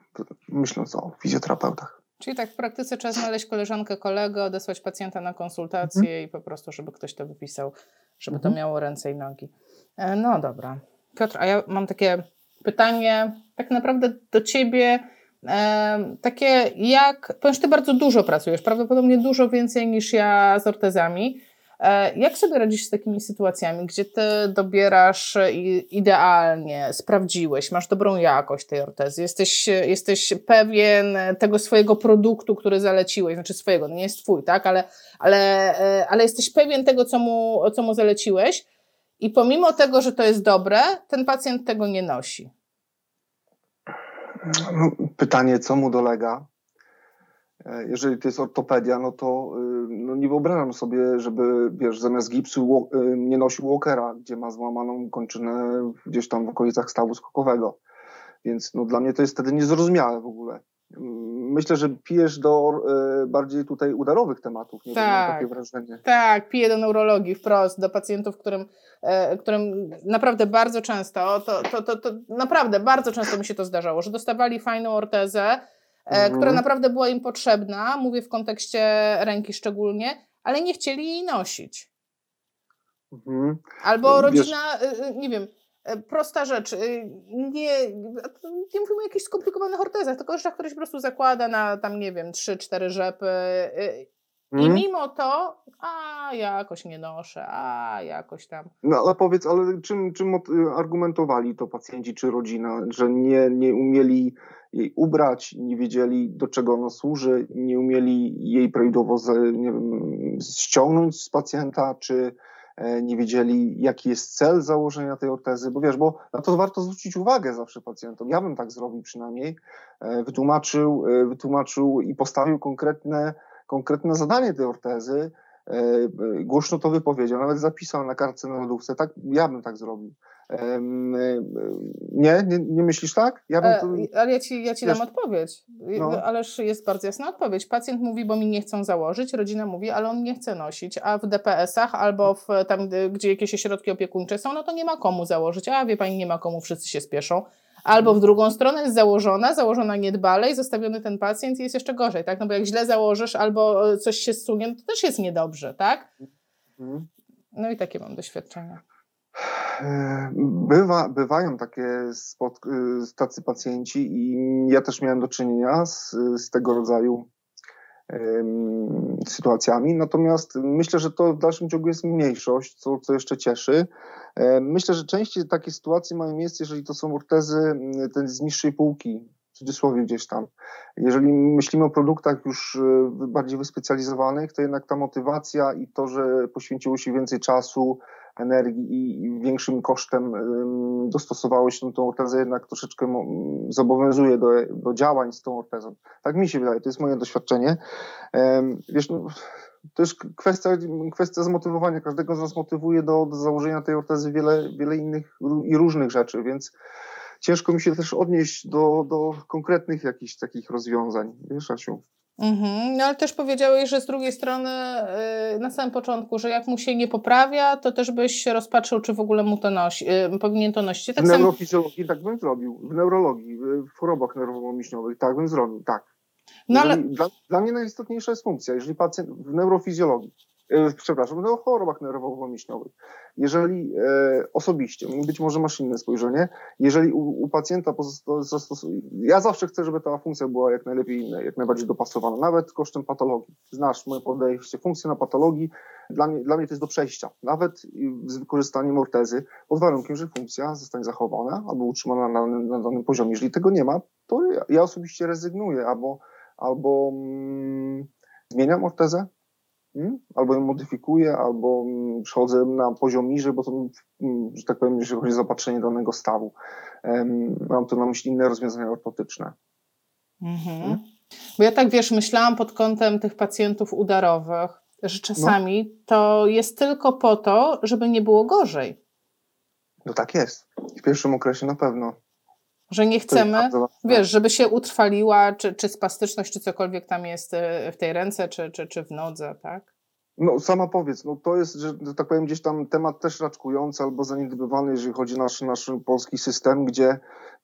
Speaker 2: myśląc o fizjoterapeutach.
Speaker 1: Czyli tak w praktyce trzeba znaleźć koleżankę, kolegę, odesłać pacjenta na konsultację mhm. i po prostu, żeby ktoś to wypisał, żeby mhm. to miało ręce i nogi. E, no dobra. Piotr, a ja mam takie pytanie tak naprawdę do Ciebie, takie jak, ponieważ Ty bardzo dużo pracujesz, prawdopodobnie dużo więcej niż ja z ortezami. E, jak sobie radzisz z takimi sytuacjami, gdzie ty dobierasz idealnie, sprawdziłeś, masz dobrą jakość tej ortezy, jesteś, jesteś pewien tego swojego produktu, który zaleciłeś, znaczy swojego, nie jest twój, tak, ale, ale, e, ale jesteś pewien tego, co mu, co mu zaleciłeś i pomimo tego, że to jest dobre, ten pacjent tego nie nosi.
Speaker 2: No, pytanie, co mu dolega? E, jeżeli to jest ortopedia, no to y, no nie wyobrażam sobie, żeby wiesz, zamiast gipsu y, nie nosił walkera, gdzie ma złamaną kończynę gdzieś tam w okolicach stawu skokowego. Więc no, dla mnie to jest wtedy niezrozumiałe w ogóle. Myślę, że pijesz do y, bardziej tutaj udarowych tematów, nie tak, wiem, mam takie wrażenie.
Speaker 1: Tak, piję do neurologii wprost, do pacjentów, którym, e, którym naprawdę bardzo często, to, to, to, to naprawdę bardzo często mi się to zdarzało, że dostawali fajną ortezę, E, mhm. która naprawdę była im potrzebna, mówię w kontekście ręki szczególnie, ale nie chcieli jej nosić. Mhm. Albo rodzina, Wiesz... Nie wiem, e, prosta rzecz, y, nie, nie mówimy o jakichś skomplikowanych ortezach, tylko że ktoś po prostu zakłada na tam, nie wiem, 3-4 rzepy i mhm. mimo to, a jakoś nie noszę, a jakoś tam.
Speaker 2: No ale powiedz, ale czym, czym argumentowali to pacjenci czy rodzina, że nie, nie umieli jej ubrać, nie wiedzieli do czego ona służy, nie umieli jej prawidłowo z, nie wiem, ściągnąć z pacjenta, czy e, nie wiedzieli jaki jest cel założenia tej ortezy, bo wiesz, bo na to warto zwrócić uwagę zawsze pacjentom. Ja bym tak zrobił przynajmniej, e, wytłumaczył, e, wytłumaczył i postawił konkretne, konkretne zadanie tej ortezy, głośno to wypowiedział, nawet zapisał na kartce na lodówce, tak, ja bym tak zrobił. E, nie, nie, nie myślisz tak?
Speaker 1: Ja bym to... Ale ja ci, ja ci dam odpowiedź. No. Ależ jest bardzo jasna odpowiedź. Pacjent mówi, bo mi nie chcą założyć, rodzina mówi, ale on nie chce nosić, a w DPS-ach albo w, tam, gdzie jakieś ośrodki opiekuńcze są, no to nie ma komu założyć. A wie pani, nie ma komu, wszyscy się spieszą. Albo w drugą stronę jest założona, założona niedbale i zostawiony ten pacjent i jest jeszcze gorzej, tak? No bo jak źle założysz albo coś się zsunie, no to też jest niedobrze, tak? Mhm. No i takie mam doświadczenia.
Speaker 2: Bywa, bywają takie spot, tacy pacjenci i ja też miałem do czynienia z, z tego rodzaju sytuacjami. Natomiast myślę, że to w dalszym ciągu jest mniejszość, co, co jeszcze cieszy. Myślę, że częściej takie sytuacje mają miejsce, jeżeli to są ortezy ten z niższej półki, w cudzysłowie gdzieś tam. Jeżeli myślimy o produktach już bardziej wyspecjalizowanych, to jednak ta motywacja i to, że poświęciło się więcej czasu, energii i większym kosztem dostosowało się tą ortezę, jednak troszeczkę zobowiązuje do, do działań z tą ortezą. Tak mi się wydaje, to jest moje doświadczenie. Wiesz, no, to jest kwestia, kwestia zmotywowania. Każdego z nas motywuje do, do założenia tej ortezy wiele, wiele innych i różnych rzeczy, więc ciężko mi się też odnieść do, do konkretnych jakichś takich rozwiązań. Wiesz, Asiu?
Speaker 1: Mhm. No ale też powiedziałeś, że z drugiej strony yy, na samym początku, że jak mu się nie poprawia, to też byś rozpatrzył, czy w ogóle mu to nosi, yy, powinien to nosić.
Speaker 2: Tak w neurofizjologii tak bym zrobił, w neurologii, w chorobach nerwowo-mięśniowych tak bym zrobił, tak. No ale... dla, dla mnie najistotniejsza jest funkcja. Jeżeli pacjent w neurofizjologii przepraszam, no, o chorobach nerwowo-mięśniowych. Jeżeli e, osobiście, być może masz inne spojrzenie, jeżeli u, u pacjenta zastosuje, ja zawsze chcę, żeby ta funkcja była jak najlepiej jak najbardziej dopasowana, nawet kosztem patologii. Znasz moje podejście, funkcja na patologii dla mnie, dla mnie to jest do przejścia, nawet z wykorzystaniem ortezy, pod warunkiem, że funkcja zostanie zachowana albo utrzymana na, na danym poziomie. Jeżeli tego nie ma, to ja, ja osobiście rezygnuję albo, albo mm, zmieniam ortezę? Albo ją modyfikuję, albo mm, przechodzę na poziom niżej, bo to, mm, że tak powiem, jeżeli chodzi o zapatrzenie danego stawu. Mam tu na myśli inne rozwiązania ortotyczne.
Speaker 1: Mhm. Hmm? Bo ja tak wiesz, myślałam pod kątem tych pacjentów udarowych, że czasami no. to jest tylko po to, żeby nie było gorzej.
Speaker 2: No tak jest. W pierwszym okresie na pewno.
Speaker 1: Że nie chcemy, wiesz, żeby się utrwaliła, czy, czy spastyczność, czy cokolwiek tam jest e, w tej ręce, czy, czy, czy w nodze, tak?
Speaker 2: No sama powiedz, no to jest, że tak powiem, gdzieś tam temat też raczkujący albo zaniedbywany, jeżeli chodzi o nasz, nasz polski system, gdzie,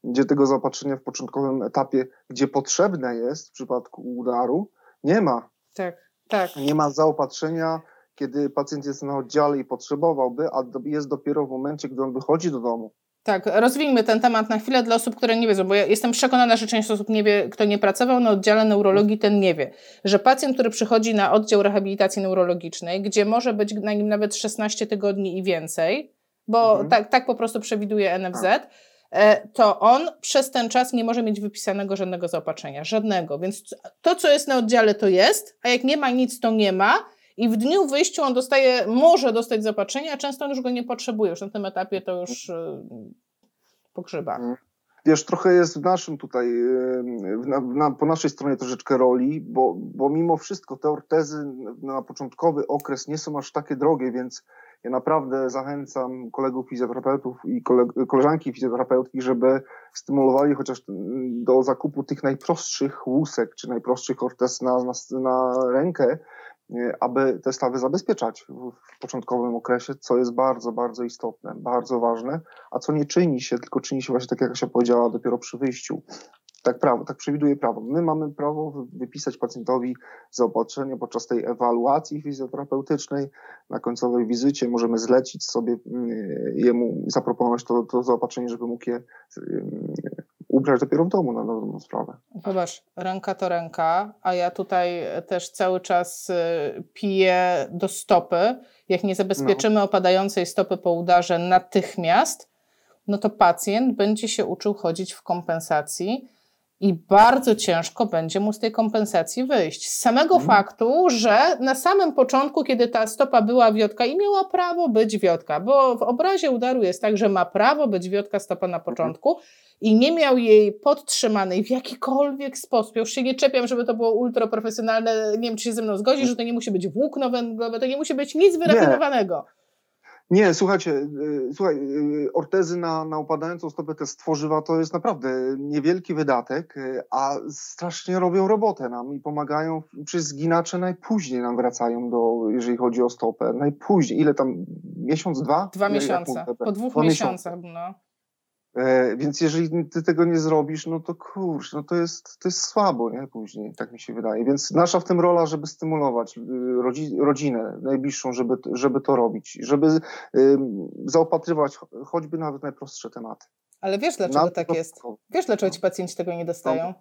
Speaker 2: gdzie tego zapatrzenia w początkowym etapie, gdzie potrzebne jest w przypadku udaru, nie ma.
Speaker 1: Tak, tak.
Speaker 2: Nie ma zaopatrzenia, kiedy pacjent jest na oddziale i potrzebowałby, a jest dopiero w momencie, gdy on wychodzi do domu.
Speaker 1: Tak, rozwijmy ten temat na chwilę dla osób, które nie wiedzą, bo ja jestem przekonana, że część osób nie wie, kto nie pracował na oddziale neurologii, ten nie wie, że pacjent, który przychodzi na oddział rehabilitacji neurologicznej, gdzie może być na nim nawet 16 tygodni i więcej, bo mhm. tak, tak po prostu przewiduje NFZ, tak. e, to on przez ten czas nie może mieć wypisanego żadnego zaopatrzenia, żadnego. Więc to, co jest na oddziale, to jest, a jak nie ma nic, to nie ma i w dniu wyjściu on dostaje, może dostać zapatrzenie, a często on już go nie potrzebuje. Już na tym etapie to już y, pogrzyba. Mhm.
Speaker 2: Wiesz, trochę jest w naszym tutaj, y, na, na, po naszej stronie troszeczkę roli, bo, bo mimo wszystko te ortezy na początkowy okres nie są aż takie drogie, więc ja naprawdę zachęcam kolegów fizjoterapeutów i koleżanki fizjoterapeutki, żeby stymulowali chociaż do zakupu tych najprostszych łusek, czy najprostszych ortez na, na, na rękę, aby te stawy zabezpieczać w początkowym okresie, co jest bardzo, bardzo istotne, bardzo ważne, a co nie czyni się, tylko czyni się właśnie tak, jak się powiedziała, dopiero przy wyjściu. Tak, prawo, tak przewiduje prawo. My mamy prawo wypisać pacjentowi zaopatrzenie podczas tej ewaluacji fizjoterapeutycznej. Na końcowej wizycie możemy zlecić sobie mm, jemu, zaproponować to, to zaopatrzenie, żeby mógł je ubrać dopiero w domu na dobrą sprawę.
Speaker 1: Zobacz, ręka to ręka, a ja tutaj też cały czas y, piję do stopy. Jak nie zabezpieczymy no. opadającej stopy po udarze natychmiast, no to pacjent będzie się uczył chodzić w kompensacji i bardzo ciężko będzie mu z tej kompensacji wyjść. Z samego mhm. faktu, że na samym początku, kiedy ta stopa była wiotka i miała prawo być wiotka, bo w obrazie udaru jest tak, że ma prawo być wiotka stopa na mhm. początku, i nie miał jej podtrzymanej w jakikolwiek sposób, już się nie czepiam, żeby to było ultra profesjonalne, nie wiem, czy się ze mną zgodzi, że to nie musi być włókno węglowe, to nie musi być nic wyrafinowanego.
Speaker 2: Nie. Słuchajcie, y, słuchaj, y, ortezy na, na upadającą stopę te stworzywa to jest naprawdę niewielki wydatek, y, a strasznie robią robotę nam i pomagają, przy zginacze najpóźniej nam wracają do, jeżeli chodzi o stopę, najpóźniej, ile tam, miesiąc, dwa?
Speaker 1: Dwa miesiące, po dwóch Dwa miesiącach, no.
Speaker 2: E, więc jeżeli ty tego nie zrobisz, no to kurcz, no to jest, to jest słabo, nie? Później, tak mi się wydaje. Więc nasza w tym rola, żeby stymulować y, rodzi, rodzinę najbliższą, żeby, żeby to robić, żeby y, zaopatrywać choćby nawet najprostsze tematy.
Speaker 1: Ale wiesz, dlaczego Na tak jest? Wiesz, dlaczego ci pacjenci tego nie dostają?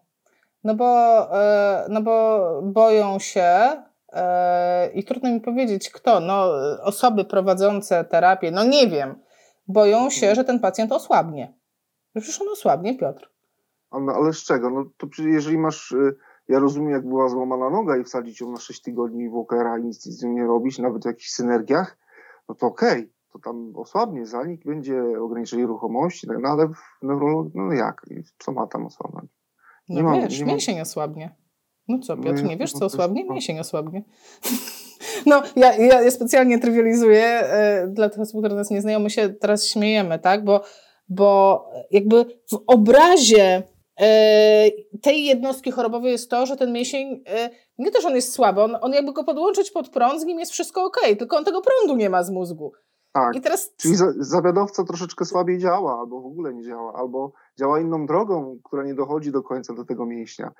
Speaker 1: No bo, e, no bo boją się, e, i trudno mi powiedzieć kto, no osoby prowadzące terapię, no nie wiem, boją się, mhm. że ten pacjent osłabnie. No przecież on osłabnie, Piotr.
Speaker 2: Ale, ale z czego? No to jeżeli masz, y, ja rozumiem, jak była złamana noga i wsadzić ją na 6 tygodni w okera i nic z nią nie robić, nawet w jakichś synergiach, no to okej, okay, to tam osłabnie zanik, będzie ograniczenie ruchomości, no ale w neurologii, no jak? Co ma tam osłabnąć?
Speaker 1: Nie no wiesz, nie mięsień ma... osłabnie. No co, Piotr, no nie wiesz, co osłabnie? Mięsień osłabnie. *laughs* No, ja, ja, ja specjalnie trywializuję e, dla tych osób, które nas nie znają, my się teraz śmiejemy, tak? Bo bo jakby w obrazie tej jednostki chorobowej jest to, że ten mięsień, nie to, że on jest słaby, on, on jakby go podłączyć pod prąd, z nim jest wszystko ok, tylko on tego prądu nie ma z mózgu.
Speaker 2: Tak. I teraz... Czyli zawiadowca troszeczkę słabiej działa, albo w ogóle nie działa, albo działa inną drogą, która nie dochodzi do końca do tego mięśnia,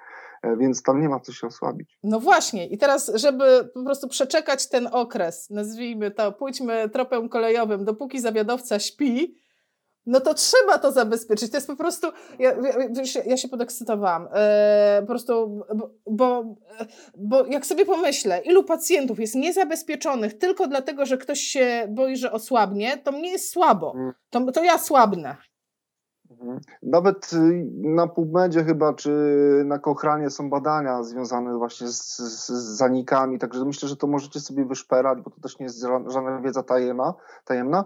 Speaker 2: e, więc tam nie ma co się osłabić.
Speaker 1: No właśnie. I teraz, żeby po prostu przeczekać ten okres, nazwijmy to, pójdźmy tropem kolejowym, dopóki zawiadowca śpi, no to trzeba to zabezpieczyć. To jest po prostu. Ja, ja, ja się podekscytowałam. E, po prostu, bo, bo, bo, jak sobie pomyślę, ilu pacjentów jest niezabezpieczonych tylko dlatego, że ktoś się boi, że osłabnie, to mnie jest słabo. Mm. To, to ja słabnę.
Speaker 2: Mhm. Nawet y, na PubMedzie chyba, czy na Kochranie są badania związane właśnie z, z, z, zanikami, także myślę, że to możecie sobie wyszperać, bo to też nie jest żadna wiedza tajemna. tajemna.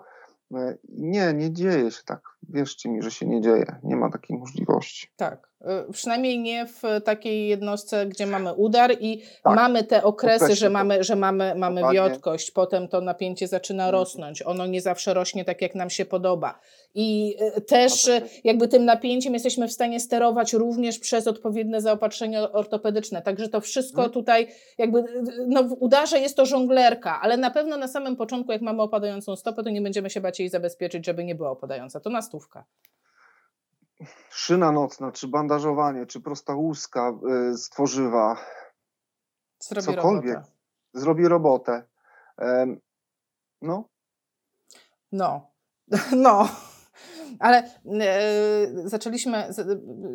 Speaker 2: E, nie, nie dzieje się tak. Wierzcie mi, że się nie dzieje. Nie ma takiej możliwości.
Speaker 1: Tak. Y, przynajmniej nie w takiej jednostce, gdzie mamy udar i tak. mamy te okresy, że mamy, że mamy, mamy wiotkość, potem to napięcie zaczyna mhm. rosnąć. Ono nie zawsze rośnie tak, jak nam się podoba. I y, też y, jakby tym napięciem jesteśmy w stanie sterować również przez odpowiednie zaopatrzenie ortopedyczne. Także to wszystko hmm. tutaj jakby, no w udarze jest to żonglerka, ale na pewno na samym początku, jak mamy opadającą stopę, to nie będziemy się bać jej zabezpieczyć, żeby nie była opadająca. To na stówka
Speaker 2: szyna nocna, czy bandażowanie, czy prosta łuska z tworzywa,
Speaker 1: zrobi cokolwiek, robotę.
Speaker 2: zrobi robotę. no.
Speaker 1: No. *laughs* No. Ale yy, zaczęliśmy,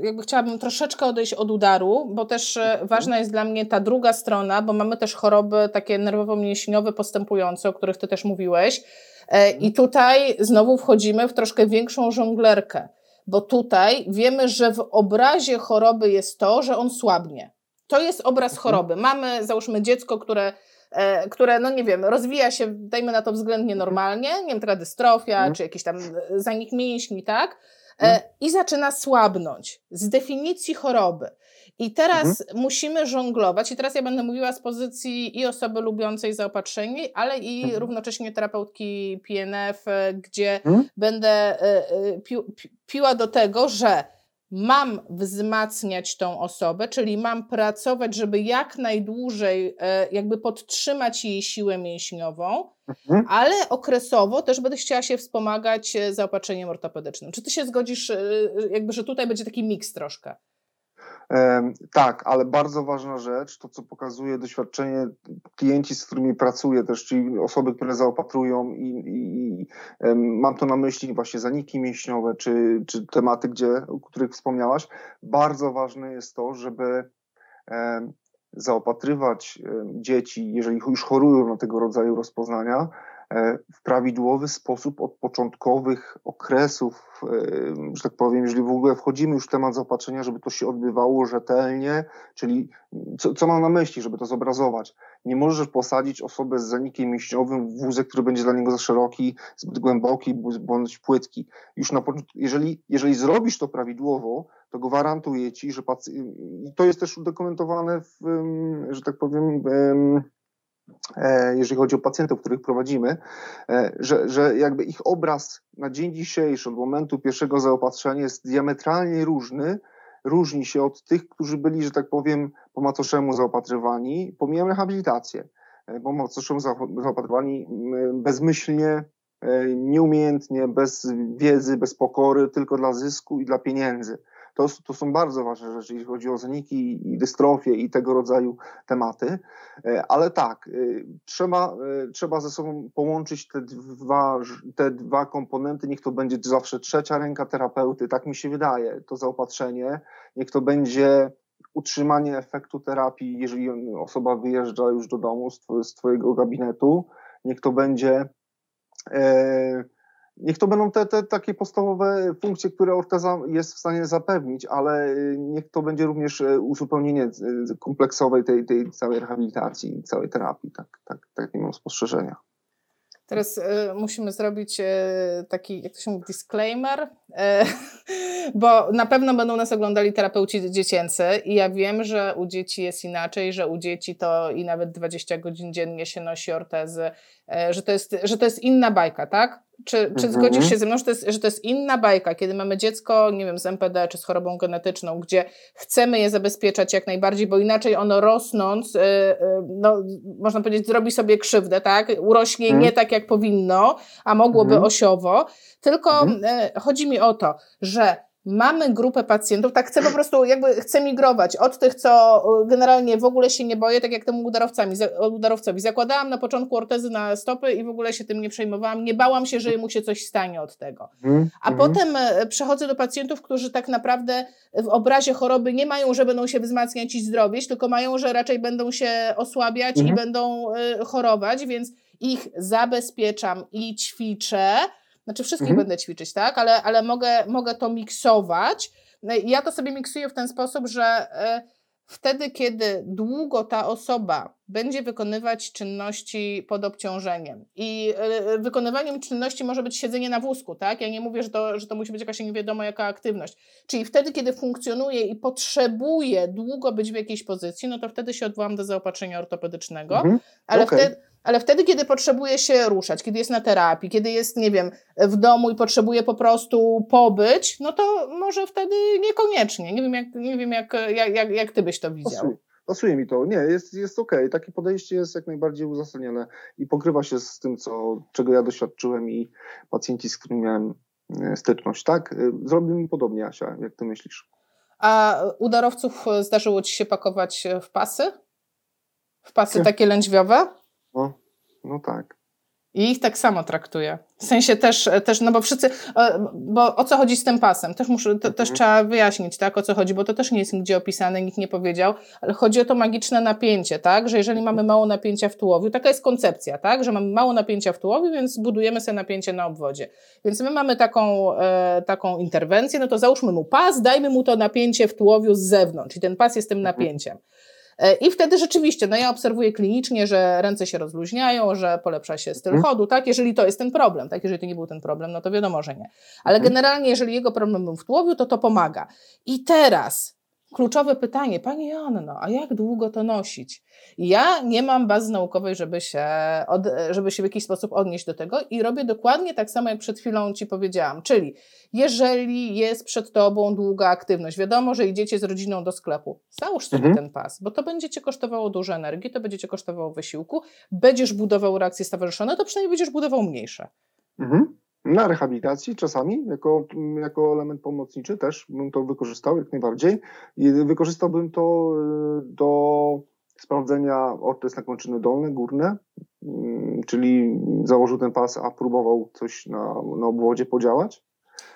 Speaker 1: jakby chciałabym troszeczkę odejść od udaru, bo też mhm. ważna jest dla mnie ta druga strona, bo mamy też choroby takie nerwowo-mięśniowe postępujące, o których Ty też mówiłeś. Yy, I tutaj znowu wchodzimy w troszkę większą żonglerkę bo tutaj wiemy, że w obrazie choroby jest to, że on słabnie. To jest obraz mhm. choroby. Mamy, załóżmy, dziecko, które, e, które, no nie wiem, rozwija się, dajmy na to względnie mhm. normalnie, nie wiem, taka dystrofia, mhm. czy jakiś tam zanik mięśni, tak? E, I zaczyna słabnąć z definicji choroby. I teraz mhm. musimy żonglować, i teraz ja będę mówiła z pozycji i osoby lubiącej zaopatrzenie, ale i mhm. równocześnie terapeutki PNF, gdzie mhm. będę e, e, pi, pi, piła do tego, że mam wzmacniać tą osobę, czyli mam pracować, żeby jak najdłużej e, jakby podtrzymać jej siłę mięśniową, mhm. ale okresowo też będę chciała się wspomagać zaopatrzeniem ortopedycznym. Czy ty się zgodzisz, jakby, że tutaj będzie taki miks troszkę?
Speaker 2: Tak, ale bardzo ważna rzecz, to co pokazuje doświadczenie klienci, z którymi pracuję też, czyli osoby, które zaopatrują i, i, i mam to na myśli właśnie zaniki mięśniowe, czy, czy tematy, gdzie, o których wspomniałaś. Bardzo ważne jest to, żeby zaopatrywać dzieci, jeżeli już chorują na tego rodzaju rozpoznania, w prawidłowy sposób od początkowych okresów, e, że tak powiem, jeżeli w ogóle wchodzimy już w temat zaopatrzenia, żeby to się odbywało rzetelnie, czyli co, co mam na myśli, żeby to zobrazować? Nie możesz posadzić osobę z zanikiem mięśniowym w wózek, który będzie dla niego za szeroki, zbyt głęboki bądź płytki. Już na jeżeli, jeżeli zrobisz to prawidłowo, to gwarantuję ci, że pacjent, to jest też udokumentowane w, że tak powiem, E, jeżeli chodzi o pacjentów, których prowadzimy, e, że, że jakby ich obraz na dzień dzisiejszy, od momentu pierwszego zaopatrzenia jest diametralnie różny, różni się od tych, którzy byli, że tak powiem, po macoszemu zaopatrywani, pomijam rehabilitację, e, po macoszemu zaopatrywani bezmyślnie, nieumiejętnie, bez wiedzy, bez pokory, tylko dla zysku i dla pieniędzy. To, to są bardzo ważne rzeczy, jeśli chodzi o zaniki i dystrofię i tego rodzaju tematy. E, ale tak, e, trzeba, e, trzeba ze sobą połączyć te dwa, te dwa komponenty. Niech to będzie zawsze trzecia ręka terapeuty, tak mi się wydaje, to zaopatrzenie. Niech to będzie utrzymanie efektu terapii, jeżeli osoba wyjeżdża już do domu z, Twojego gabinetu. Niech to będzie. E, Niech to będą te, te takie podstawowe funkcje, które orteza jest w stanie zapewnić, ale y, niech to będzie również y, uzupełnienie y, kompleksowej tej, tej całej rehabilitacji, całej terapii. Tak, tak, takie mam spostrzeżenia.
Speaker 1: Teraz y, musimy zrobić y, taki, jak to się mówi, disclaimer, y, *laughs* bo na pewno będą nas oglądali terapeuci dziecięcy i ja wiem, że u dzieci jest inaczej, że u dzieci to i nawet 20 godzin dziennie się nosi ortezy, że to jest, że to jest inna bajka, tak? Czy, czy mhm. zgodzisz się ze mną, że to, jest, że to jest inna bajka, kiedy mamy dziecko, nie wiem, z MPD czy z chorobą genetyczną, gdzie chcemy je zabezpieczać jak najbardziej, bo inaczej ono rosnąc, yy, yy, no, można powiedzieć, zrobi sobie krzywdę, tak? Urośnie mhm. nie tak, jak powinno, a mogłoby mhm. osiowo. Tylko yy, chodzi mi o to, że mamy grupę pacjentów, tak chcę po prostu, jakby chcę migrować od tych, co generalnie w ogóle się nie boję, tak jak temu udarowcami, udarowcowi. Zakładałam na początku ortezy na stopy i w ogóle się tym nie przejmowałam, nie bałam się, że mu się coś stanie od tego. Mm, A mm. potem e, przechodzę do pacjentów, którzy tak naprawdę w obrazie choroby nie mają, że będą się wzmacniać i zdrowieć, tylko mają, że raczej będą się osłabiać mm. i mhm. będą y, chorować, więc ich zabezpieczam i ćwiczę, znaczy wszystkich mhm. będę ćwiczyć, tak? Ale, ale mogę, mogę to miksować. No ja to sobie miksuję w ten sposób, że e, wtedy, kiedy długo ta osoba będzie wykonywać czynności pod obciążeniem i e, wykonywaniem czynności może być siedzenie na wózku, tak? Ja nie mówię, że to, że to musi być jakaś nie wiadomo jaka aktywność. Czyli wtedy, kiedy funkcjonuje i potrzebuje długo być w jakiejś pozycji, no to wtedy się odwołam do zaopatrzenia ortopedycznego, mhm. ale okay. wtedy ale wtedy, kiedy potrzebuje się ruszać, kiedy jest na terapii, kiedy jest, nie wiem, w domu i potrzebuje po prostu pobyć, no to może wtedy niekoniecznie. Nie wiem, jak, nie wiem jak, jak, jak ty byś to widział.
Speaker 2: Pasuje, mi to. Nie, jest, jest okej. Okay. Takie podejście jest jak najbardziej uzasadnione i pokrywa się z tym, co, czego ja doświadczyłem i pacjenci, z którymi miałem e, styczność. Tak, e, zrobimy podobnie, Asia, jak ty myślisz.
Speaker 1: A u darowców zdarzyło ci się pakować w pasy? W pasy takie lędźwiowe?
Speaker 2: No, tak.
Speaker 1: I ich tak samo traktuje. W sensie też, też no bo wszyscy, e, bo o co chodzi z tym pasem? Też muszę, to, też mhm. trzeba wyjaśnić, tak, o co chodzi, bo to też nie jest nigdzie opisane, nikt nie powiedział, ale chodzi o to magiczne napięcie, tak, że jeżeli mamy mało napięcia w tułowiu, taka jest koncepcja, tak, że mamy mało napięcia w tułowiu, więc budujemy sobie napięcie na obwodzie. Więc my mamy taką, e, taką interwencję, no to załóżmy mu pas, dajmy mu to napięcie w tułowiu z zewnątrz i ten pas jest tym mhm. napięciem. E, I wtedy rzeczywiście, no ja obserwuję klinicznie, że ręce się rozluźniają, że polepsza się styl mhm. chodu, tak? Jeżeli to jest ten problem, tak? Jeżeli to nie był ten problem, no to wiadomo, że nie. Ale mhm. generalnie, jeżeli jego problem był w tułowiu, to to pomaga. I teraz kluczowe pytanie, Pani Joanno, a jak długo to nosić? Ja nie mam bazy naukowej, żeby się, od, żeby się w jakiś sposób odnieść do tego i robię dokładnie tak samo, jak przed chwilą Ci powiedziałam. Czyli jeżeli jest przed Tobą długa aktywność, wiadomo, że idziecie z rodziną do sklepu, załóż sobie mhm. ten pas, bo to będzie Cię kosztowało dużo energii, to będzie Cię kosztowało wysiłku, będziesz budował reakcje stowarzyszone, to przynajmniej będziesz budował mniejsze.
Speaker 2: Mhm. Na rehabilitacji czasami, jako, jako element pomocniczy też bym to wykorzystał jak najbardziej. I wykorzystałbym to y, do sprawdzenia ortez na kończyny dolne, górne, mm, czyli założył ten pas, a próbował coś na, na obwodzie podziałać.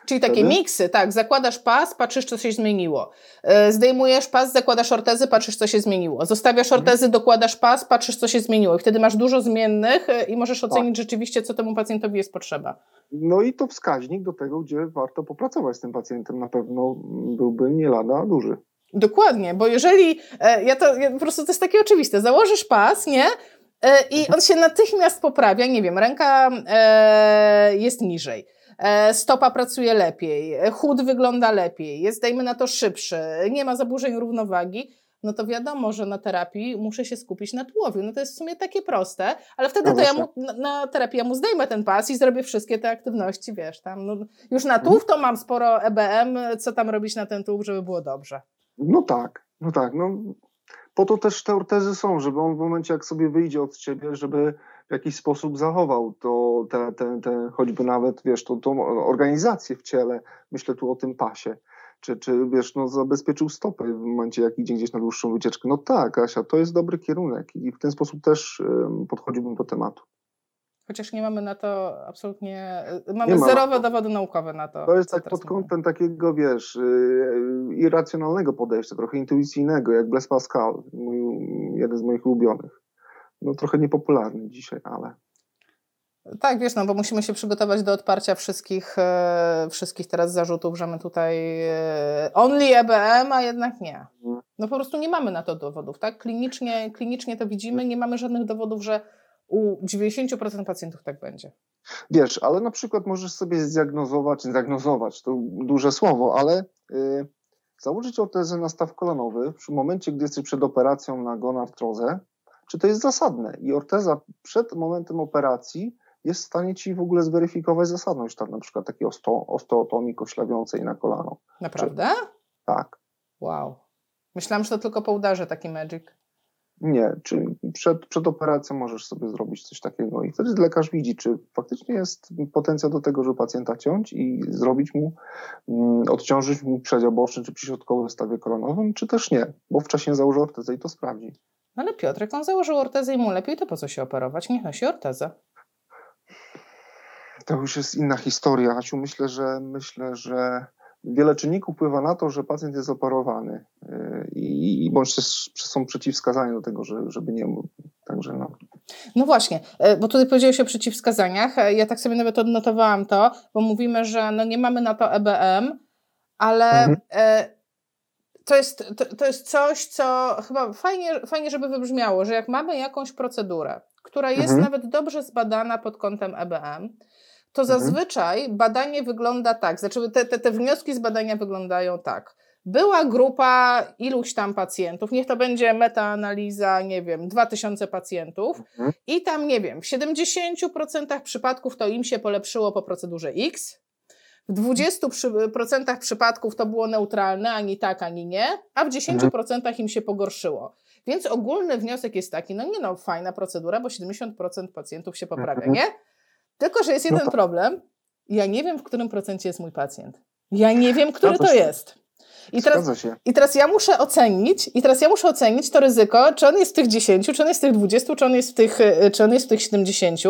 Speaker 1: Czyli takie Wtedy? miksy, tak, zakładasz pas, patrzysz, co się zmieniło. E, zdejmujesz pas, zakładasz ortezy, patrzysz, co się zmieniło. Zostawiasz mhm. ortezy, dokładasz pas, patrzysz, co się zmieniło. I wtedy masz dużo zmiennych e, i możesz ocenić tak. rzeczywiście, co temu pacjentowi jest potrzeba.
Speaker 2: No i to wskaźnik do tego, gdzie warto popracować z tym pacjentem, na pewno byłby nie lada duży.
Speaker 1: Dokładnie, bo jeżeli, e, ja to ja po prostu to jest takie oczywiste, założysz pas, nie? I on się natychmiast poprawia, nie wiem, ręka jest niżej stopa pracuje lepiej, e, chód wygląda lepiej, jest dajmy na to szybszy, nie ma zaburzeń równowagi, no to wiadomo, że na terapii muszę się skupić na tułowiu. No to jest w sumie takie proste, ale wtedy no to ja mu, na, na terapii ja mu zdejmę ten pas i zrobię wszystkie te aktywności, wiesz, tam no, już na tułów to mam sporo EBM, co tam robić na ten tułów, żeby było dobrze.
Speaker 2: No tak, no tak, no po to też te ortezy są, żeby on w momencie jak sobie wyjdzie od ciebie, żeby w jakiś sposób zachował to, te, te, te choćby nawet, wiesz, tą, tą organizację w ciele, myślę tu o tym pasie, czy, czy wiesz, no zabezpieczył stopę w momencie, jak idzie gdzieś na dłuższą wycieczkę. No tak, Asia, to jest dobry kierunek i w ten sposób też podchodziłbym do tematu.
Speaker 1: Chociaż nie mamy na to absolutnie, mamy nie zerowe ma. dowody naukowe na to.
Speaker 2: To jest tak pod kątem takiego, wiesz, yy, irracjonalnego podejścia, trochę intuicyjnego, jak Blaise Pascal, mój, jeden z moich ulubionych no, trochę niepopularny dzisiaj, ale.
Speaker 1: Tak, wiesz, no bo musimy się przygotować do odparcia wszystkich, e, wszystkich teraz zarzutów, że my tutaj e, only EBM, a jednak nie. No po prostu nie mamy na to dowodów, tak? Klinicznie, klinicznie to widzimy, nie mamy żadnych dowodów, że u 90% pacjentów tak będzie.
Speaker 2: Wiesz, ale na przykład możesz sobie zdiagnozować, zdiagnozować, to duże słowo, ale yy, założyć ortezę na staw kolanowy w momencie, gdy jesteś przed operacją na gonartrozę, czy to jest zasadne. I orteza przed momentem operacji jest w stanie ci w ogóle zweryfikować zasadność tam na przykład takiej osto, osteotomii koślawiącej na kolano.
Speaker 1: Naprawdę?
Speaker 2: Czy, tak.
Speaker 1: Wow. Myślałam, że to tylko po udarze taki magic.
Speaker 2: Nie, czy przed, przed operacją możesz sobie zrobić coś takiego i wtedy lekarz widzi, czy faktycznie jest potencjał do tego, żeby pacjenta ciąć i zrobić mu, mm, odciążyć mu przedział boczny czy przyśrodkowy w stawie koronowym, czy też nie, bo wcześniej założy ortezę i to sprawdzi.
Speaker 1: Ale Piotr, jak on założył ortezę i mu lepiej, to po co się operować? Niech nosi ortezę.
Speaker 2: To już jest inna historia, Asiu. Myślę, że myślę, że wiele czynników wpływa na to, że pacjent jest operowany yy, i, i bądź też są przeciwwskazania do tego, że, żeby nie mógł. Także no.
Speaker 1: No właśnie, e, bo tutaj powiedziałeś o przeciwwskazaniach. E, ja tak sobie nawet odnotowałam to, bo mówimy, że no nie mamy na to EBM, ale mhm. To, jest, to, to jest coś, co chyba fajnie, fajnie, żeby wybrzmiało, że jak mamy jakąś procedurę, która jest mhm. nawet dobrze zbadana pod kątem EBM, to mhm. zazwyczaj badanie wygląda tak, znaczy te, te, te wnioski z badania wyglądają tak. Była grupa iluś tam pacjentów, niech to będzie metaanaliza, nie wiem, 2000 pacjentów mhm. i tam, nie wiem, w 70% przypadków to im się polepszyło po procedurze X, w 20% przypadków to było neutralne, ani tak, ani nie, a w 10% mhm. im się pogorszyło. Więc ogólny wniosek jest taki, no nie no, fajna procedura, bo 70% pacjentów się poprawia, nie? Tylko, że jest no jeden no problem. Ja nie wiem, w którym procencie jest mój pacjent. Ja nie wiem, który to jest. I teraz, I teraz ja muszę ocenić, i teraz ja muszę ocenić to ryzyko, czy on jest w tych 10, czy on jest w tych 20, czy on jest w tych, y, czy on jest w tych 70.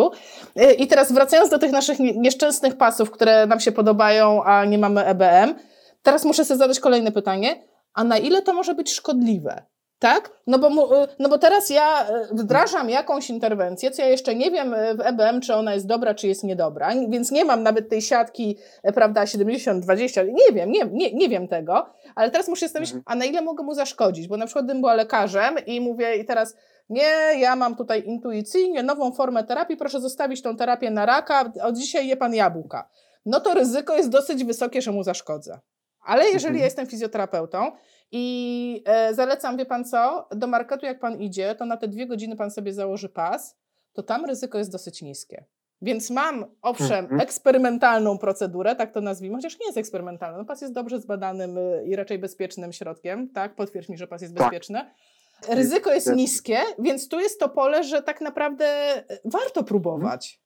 Speaker 1: Y, I teraz wracając do tych naszych nieszczęsnych pasów, które nam się podobają, a nie mamy EBM, teraz muszę sobie zadać kolejne pytanie, a na ile to może być szkodliwe? Tak? No bo, y, no bo teraz ja y, wdrażam jakąś interwencję, co ja jeszcze nie wiem y, w EBM, czy ona jest dobra, czy jest niedobra, więc nie mam nawet tej siatki, prawda, 70-20, nie wiem, nie, nie, nie wiem tego, ale teraz muszę zastanowić, mhm. a na ile mogę mu zaszkodzić, bo na przykład gdybym była lekarzem i mówię i teraz nie, ja mam tutaj intuicyjnie nową formę terapii, proszę zostawić tą terapię na raka, od dzisiaj je pan jabłka. No to ryzyko jest dosyć wysokie, że mu zaszkodzę. Ale jeżeli mhm. ja jestem fizjoterapeutą i e, zalecam, wie pan co, do marketu jak pan idzie, to na te dwie godziny pan sobie założy pas, to tam ryzyko jest dosyć niskie. Więc mam, owszem, mhm. eksperymentalną procedurę, tak to nazwijmy, chociaż nie jest eksperymentalna. No, pas jest dobrze zbadanym y, i raczej bezpiecznym środkiem, tak? Potwierdź mi, że pas jest tak. bezpieczny. Ryzyko jest niskie, więc tu jest to pole, że tak naprawdę y, warto próbować.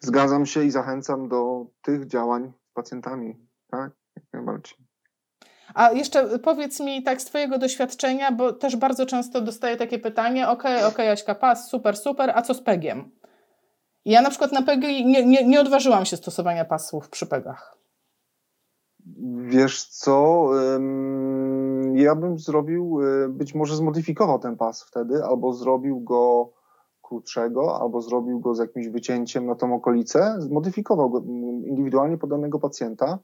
Speaker 2: Zgadzam się i zachęcam do tych działań z pacjentami, tak? Jak najbardziej.
Speaker 1: A jeszcze powiedz mi tak z Twojego doświadczenia, bo też bardzo często dostaję takie pytanie, ok, ok, Jaśka, pas, super, super, a co z pegiem? Ja na przykład na PEGie nie, nie, nie odważyłam się stosowania pasów przy pegach.
Speaker 2: Wiesz co, ja bym zrobił, e, być może zmodyfikował ten pas wtedy, albo zrobił go krótszego, albo zrobił go z jakimś wycięciem na tą okolicę, zmodyfikował go indywidualnie pod danego pacjenta Mm,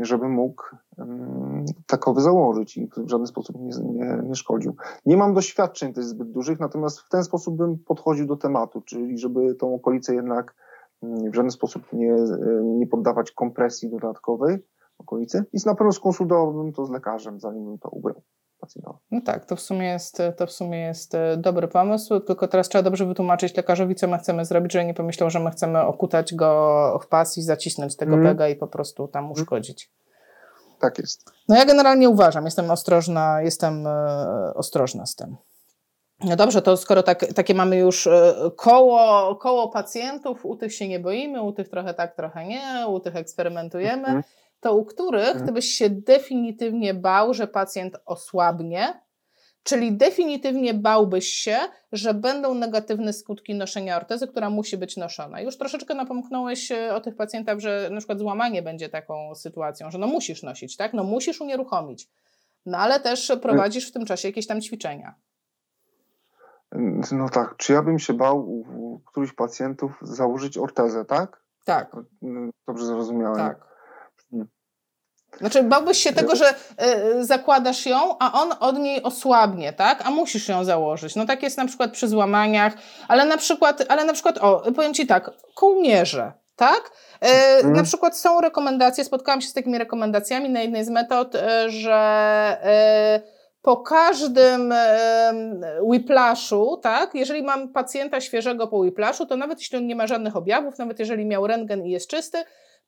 Speaker 2: żeby mógł mm, takowy założyć i w żaden sposób nie, nie, nie szkodził. Nie mam doświadczeń też zbyt dużych, natomiast w ten sposób bym podchodził do tematu, czyli żeby tą okolicę jednak mm, w żaden sposób nie, nie poddawać kompresji dodatkowej okolicy i na pewno skonsultowałbym to z lekarzem, zanim bym to ubrał.
Speaker 1: No tak, to w, sumie jest, to w sumie jest e, dobry pomysł, tylko teraz trzeba dobrze wytłumaczyć lekarzowi, co my chcemy zrobić, żeby nie pomyślał, że my chcemy okutać go w pas i zacisnąć tego mm. pega i po prostu tam mhm. uszkodzić.
Speaker 2: Tak jest.
Speaker 1: No ja generalnie uważam, jestem ostrożna, jestem e, ostrożna z tym. No dobrze, to skoro tak, takie mamy już e, koło, koło pacjentów, u tych się nie boimy, u tych trochę tak, trochę nie, u tych eksperymentujemy. Mm to u których mhm. ty byś się definitywnie bał, że pacjent osłabnie, czyli definitywnie bałbyś się, że będą negatywne skutki noszenia ortezy, która musi być noszona. Już troszeczkę napomknąłeś e, o tych pacjentach, że na przykład złamanie będzie taką sytuacją, że no musisz nosić, tak? No musisz unieruchomić. No ale też prowadzisz w tym czasie jakieś tam ćwiczenia.
Speaker 2: No tak, czy ja bym się bał u którychś pacjentów założyć ortezę, tak?
Speaker 1: Tak.
Speaker 2: Dobrze zrozumiałem.
Speaker 1: Tak. Znaczy, bałbyś się tego, że y, zakładasz ją, a on od niej osłabnie, tak? A musisz ją założyć. No tak jest na przykład przy złamaniach, ale na przykład, ale na przykład, o, powiem Ci tak, kołnierze, tak? Y. Na przykład są rekomendacje, spotkałam się z takimi rekomendacjami na jednej z metod, y, że po każdym whiplashu, tak, jeżeli mam pacjenta świeżego po whiplashu, to nawet jeśli on nie ma żadnych objawów, nawet jeżeli miał rentgen i jest czysty,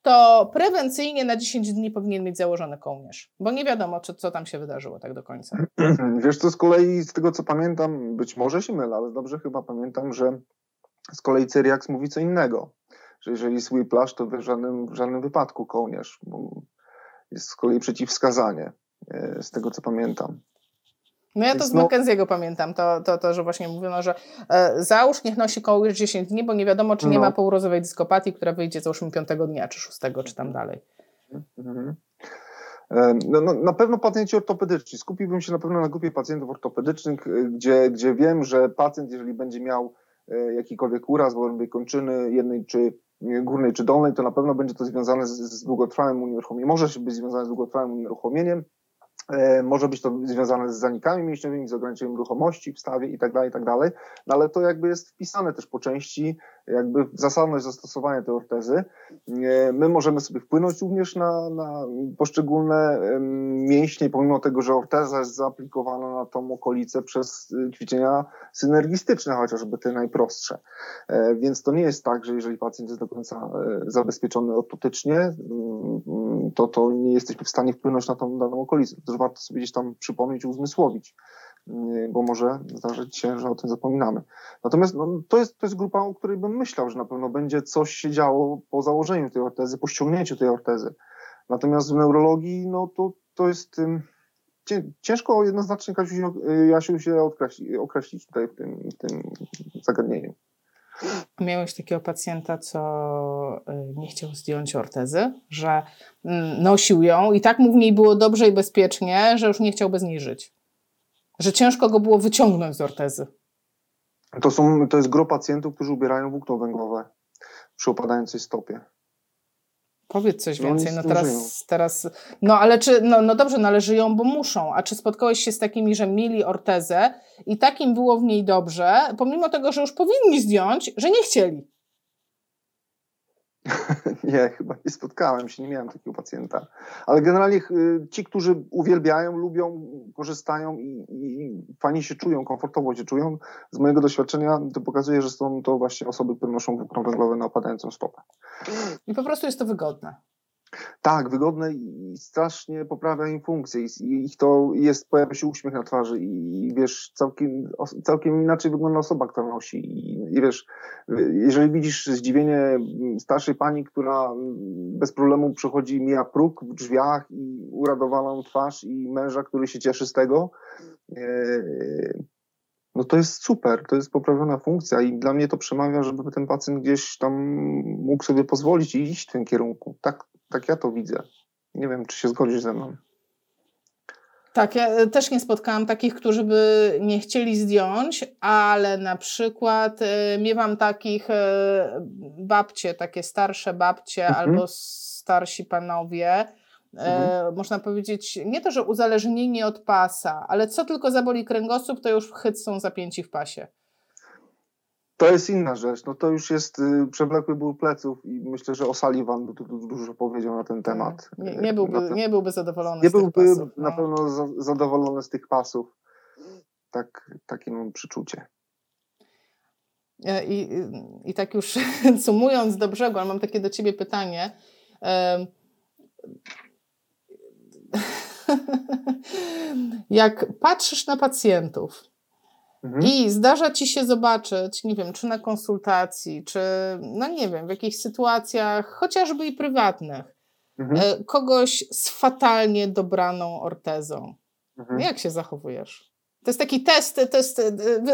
Speaker 1: to prewencyjnie na 10 dni powinien mieć założony kołnierz, bo nie wiadomo, czy, co tam się wydarzyło tak do końca. *clears throat*
Speaker 2: Wiesz, to z kolei z tego, co pamiętam, być może się mylę, ale dobrze chyba pamiętam, że z kolei Cyriax mówi co innego, że jeżeli jest whiplash, to w żadnym, w żadnym wypadku kołnierz, bo jest z kolei przeciwwskazanie, e, z tego, co pamiętam.
Speaker 1: No ja to z no, Mackenzie'ego pamiętam, to, to, to, że właśnie mówiono, że e, załóż niech nosi kołnierz 10 dni, bo nie wiadomo, czy nie no. ma pourozowej dyskopatii, która wyjdzie załóżmy 5 dnia, czy 6, czy tam dalej. Mhm.
Speaker 2: E, no, no, na pewno pacjenci ortopedyczni. Skupiłbym się na pewno na grupie pacjentów ortopedycznych, e, gdzie, gdzie wiem, że pacjent, jeżeli będzie miał e, jakikolwiek uraz w kończyny jednej czy górnej czy dolnej, to na pewno będzie to związane z, z długotrwałym unieruchomieniem. Może się być związane z długotrwałym unieruchomieniem, może być to związane z zanikami mięśniowymi, z ograniczeniem ruchomości w stawie i tak dalej, i tak. No ale to jakby jest wpisane też po części jakby zasadność zastosowania tej ortezy. E, my możemy sobie wpłynąć również na, na poszczególne mięśnie, pomimo tego, że orteza jest zaaplikowana na tą okolicę przez y, ćwiczenia synergistyczne, chociażby te najprostsze. E, więc to nie jest tak, że jeżeli pacjent jest do końca zabezpieczony ortotycznie, to, to nie jesteśmy w stanie wpłynąć na tą daną okolicę też warto sobie gdzieś tam przypomnieć, uzmysłowić, bo może zdarzyć się, że o tym zapominamy. Natomiast no, to, jest, to jest grupa, o której bym myślał, że na pewno będzie coś się działo po założeniu tej ortezy, po ściągnięciu tej ortezy. Natomiast w neurologii, no to, to jest ciężko jednoznacznie, Kasiu, Jasiu, się określić, określić tutaj w tym, w tym zagadnieniu.
Speaker 1: Miałeś takiego pacjenta, co y, nie chciał zdjąć ortezy, że mm, nosił ją i tak mu w niej było dobrze i bezpiecznie, że już nie chciał bez niej żyć. Że ciężko go było wyciągnąć z ortezy.
Speaker 2: To, są, to jest gro pacjentów, którzy ubierają włókno węglowe przy opadającej stopie.
Speaker 1: Powiedz coś no, więcej. No teraz, teraz, no ale czy, no, no dobrze, no ale żyją, bo muszą. A czy spotkałeś się z takimi, że mieli ortezę i takim było w niej dobrze, pomimo tego, że już powinni zdjąć, że nie chcieli? *laughs*
Speaker 2: nie, chyba nie spotkałem się, nie miałem takiego pacjenta. Ale generalnie y, ci, którzy uwielbiają, lubią, korzystają i, i fajnie się czują, komfortowo się czują, z mojego doświadczenia to pokazuje, że są to właśnie osoby, które noszą włókno węglowe na opadającą stopę.
Speaker 1: I po prostu jest to wygodne.
Speaker 2: Tak, wygodne i strasznie poprawia im funkcję i ich to jest, pojawia się uśmiech na twarzy i, wiesz, całkiem, całkiem inaczej wygląda osoba, która nosi. I, i wiesz, jeżeli widzisz zdziwienie starszej pani, która bez problemu przechodzi, mija próg w drzwiach i uradowaną twarz i męża, który się cieszy z tego, e, no to jest super, to jest poprawiona funkcja i dla mnie to przemawia, żeby ten pacjent gdzieś tam mógł sobie pozwolić i iść w tym kierunku. Tak, tak ja to widzę. Nie wiem, czy się zgodzisz ze mną.
Speaker 1: Tak, ja e, też nie spotkałam takich, którzy by nie chcieli zdjąć, ale na przykład y, miewam takich y, babcie, takie starsze babcie mhm. albo starsi panowie, Mhm. E, można powiedzieć, nie to, że uzależnieni od pasa, ale co tylko zaboli kręgosłup, to już chyt są zapięci w pasie.
Speaker 2: To jest inna rzecz. No to już jest y, przewlekły ból pleców i myślę, że O'Sullivan by tu dużo powiedział na ten tak. temat.
Speaker 1: Nie, nie, byłby, ten... nie byłby zadowolony
Speaker 2: nie
Speaker 1: z byłby tych pasów.
Speaker 2: na no. pewno za, zadowolony z tych pasów. Tak, takie mam przeczucie.
Speaker 1: E, I, i, I tak już *laughs* sumując do brzegu, ale mam takie do ciebie pytanie. *laughs* Jak patrzysz na pacjentów, Mhm. I zdarza ci się zobaczyć, nie wiem, czy na konsultacji, czy no nie wiem, w jakichś sytuacjach, chociażby i prywatnych, mhm. E, kogoś z fatalnie dobraną ortezą. Mhm. Jak się zachowujesz? To jest taki test, test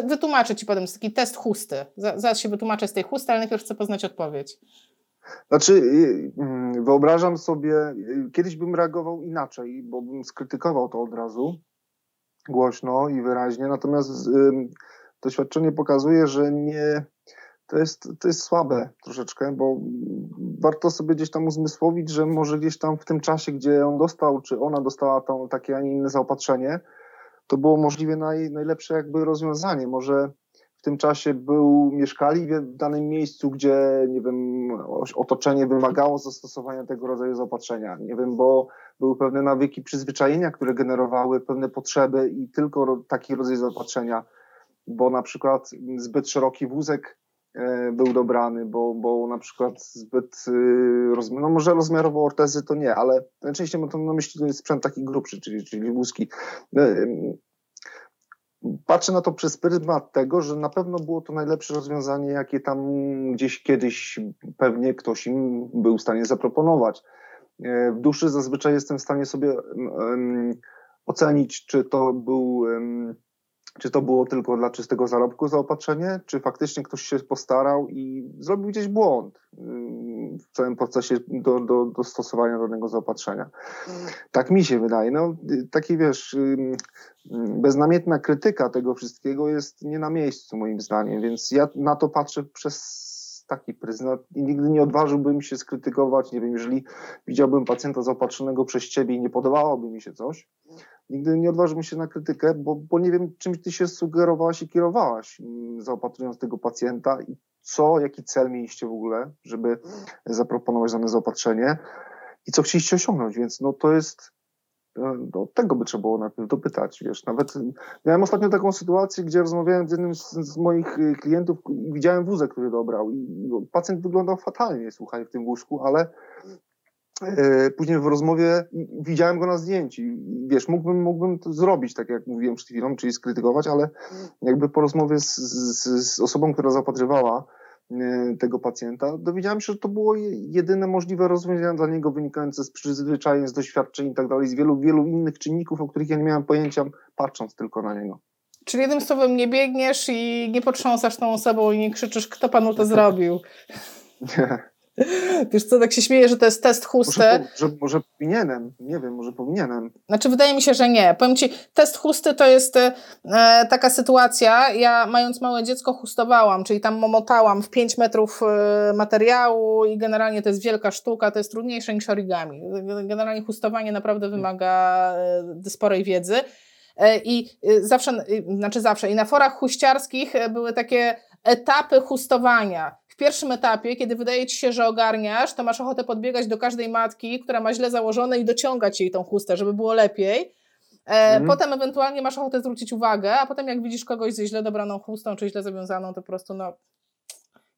Speaker 1: wytłumaczę ci potem, to jest taki test chusty. Zaraz się wytłumaczę z tej chusty, ale najpierw chcę poznać odpowiedź.
Speaker 2: Znaczy, y, mm, wyobrażam sobie, y, kiedyś bym reagował inaczej, bo bym skrytykował to od razu głośno i wyraźnie, natomiast doświadczenie pokazuje, że nie, to jest, to jest słabe troszeczkę, bo warto sobie gdzieś tam uzmysłowić, że może gdzieś tam w tym czasie, gdzie on dostał, czy ona dostała takie, a nie inne zaopatrzenie, to było możliwie naj, najlepsze jakby rozwiązanie. Może w tym czasie był, mieszkali w danym miejscu, gdzie, nie wiem, otoczenie wymagało zastosowania tego rodzaju zaopatrzenia. Nie wiem, bo były pewne nawyki, przyzwyczajenia, które generowały pewne potrzeby i tylko taki rodzaj zaopatrzenia, bo na przykład zbyt szeroki wózek e, był dobrany, bo, bo na przykład zbyt, y, no może rozmiarowo ortezy to nie, ale najczęściej mam to na myśli sprzęt taki grubszy, czyli, czyli wózki. Patrzę na to przez pryzmat tego, że na pewno było to najlepsze rozwiązanie, jakie tam gdzieś kiedyś pewnie ktoś im był w stanie zaproponować. E, w duszy zazwyczaj jestem w stanie sobie ocenić, czy to był czy to było tylko dla czystego zarobku zaopatrzenie, czy faktycznie ktoś się postarał i zrobił gdzieś błąd w całym procesie do, do, do stosowania danego zaopatrzenia. Tak mi się wydaje. No, taki wiesz, beznamiętna krytyka tego wszystkiego jest nie na miejscu moim zdaniem, więc ja na to patrzę przez taki pryzmat i nigdy nie odważyłbym się skrytykować, nie wiem, jeżeli widziałbym pacjenta zaopatrzonego przez ciebie i nie podobałoby mi się coś, nigdy nie odważyłbym się na krytykę, bo, bo nie wiem, czym ty się sugerowałaś i kierowałaś, zaopatrując tego pacjenta i co, jaki cel mieliście w ogóle, żeby zaproponować dane zaopatrzenie i co chcieliście osiągnąć, więc no to jest no, tego by trzeba było najpierw dopytać, wiesz, nawet miałem ostatnio taką sytuację, gdzie rozmawiałem z jednym z, z moich y, klientów i widziałem wózek, który dobrał i pacjent wyglądał fatalnie, słuchaj, w tym łóżku, ale później w rozmowie widziałem go na zdjęciu wiesz, mógłbym, mógłbym to zrobić, tak jak mówiłem przed chwilą, czyli skrytykować, ale jakby po rozmowie z, z, z osobą, która zapatrywała E, tego pacjenta, dowiedziałem się, że to było jedyne możliwe rozwiązanie dla niego wynikające z przyzwyczajeń, z doświadczeń i tak dalej, z wielu, wielu innych czynników, o których ja nie miałem pojęcia, patrząc tylko na niego.
Speaker 1: Czyli jednym słowem nie biegniesz i nie potrząsasz tą osobą i nie krzyczysz, kto panu to zrobił.
Speaker 2: Nie. *laughs* *laughs* *laughs*
Speaker 1: Wiesz co, tak się śmieję, że to jest test chusty. Może,
Speaker 2: może, może, powinienem, nie wiem, może powinienem.
Speaker 1: Znaczy wydaje mi się, że nie. Powiem Ci, test chusty to jest e, taka sytuacja, ja mając małe dziecko chustowałam, czyli tam momotałam w 5 metrów e, materiału i generalnie to jest wielka sztuka, to jest trudniejsze niż origami. Generalnie chustowanie naprawdę wymaga e, sporej wiedzy. E, I e, zawsze, e, znaczy zawsze, i na forach huściarskich były takie etapy chustowania pierwszym etapie, kiedy wydaje ci się, że ogarniasz, to masz ochotę podbiegać do każdej matki, która ma źle założone i dociągać jej tą chustę, żeby było lepiej. E, mhm. Potem ewentualnie masz ochotę zwrócić uwagę, a potem jak widzisz kogoś ze źle dobraną chustą, czy źle zawiązaną, to po prostu no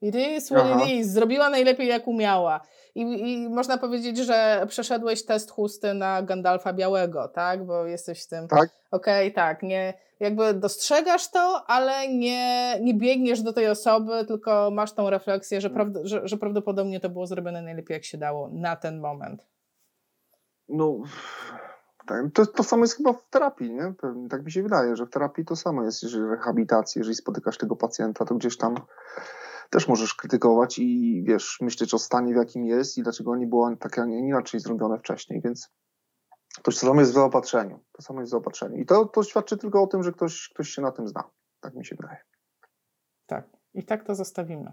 Speaker 1: it is what Aha. it is. Zrobiła najlepiej jak umiała. I, I można powiedzieć, że przeszedłeś test chusty na Gandalfa Białego, tak? Bo jesteś w tym.
Speaker 2: Tak.
Speaker 1: Okej, okay, tak. Nie, jakby dostrzegasz to, ale nie, nie biegniesz do tej osoby, tylko masz tą refleksję, że, prawd że, że prawdopodobnie to było zrobione najlepiej, jak się dało na ten moment.
Speaker 2: No. Tak, to, to samo jest chyba w terapii, nie? Tak mi się wydaje, że w terapii to samo jest, jeżeli rehabilitacji, jeżeli spotykasz tego pacjenta, to gdzieś tam też możesz krytykować i wiesz, myśleć o stanie, w jakim jest i dlaczego nie było tak, a nie inaczej zrobione wcześniej, więc to samo jest w zaopatrzeniu. To samo jest w zaopatrzeniu. I to, to świadczy tylko o tym, że ktoś, ktoś się na tym zna. Tak mi się wydaje.
Speaker 1: Tak. I tak to zostawimy.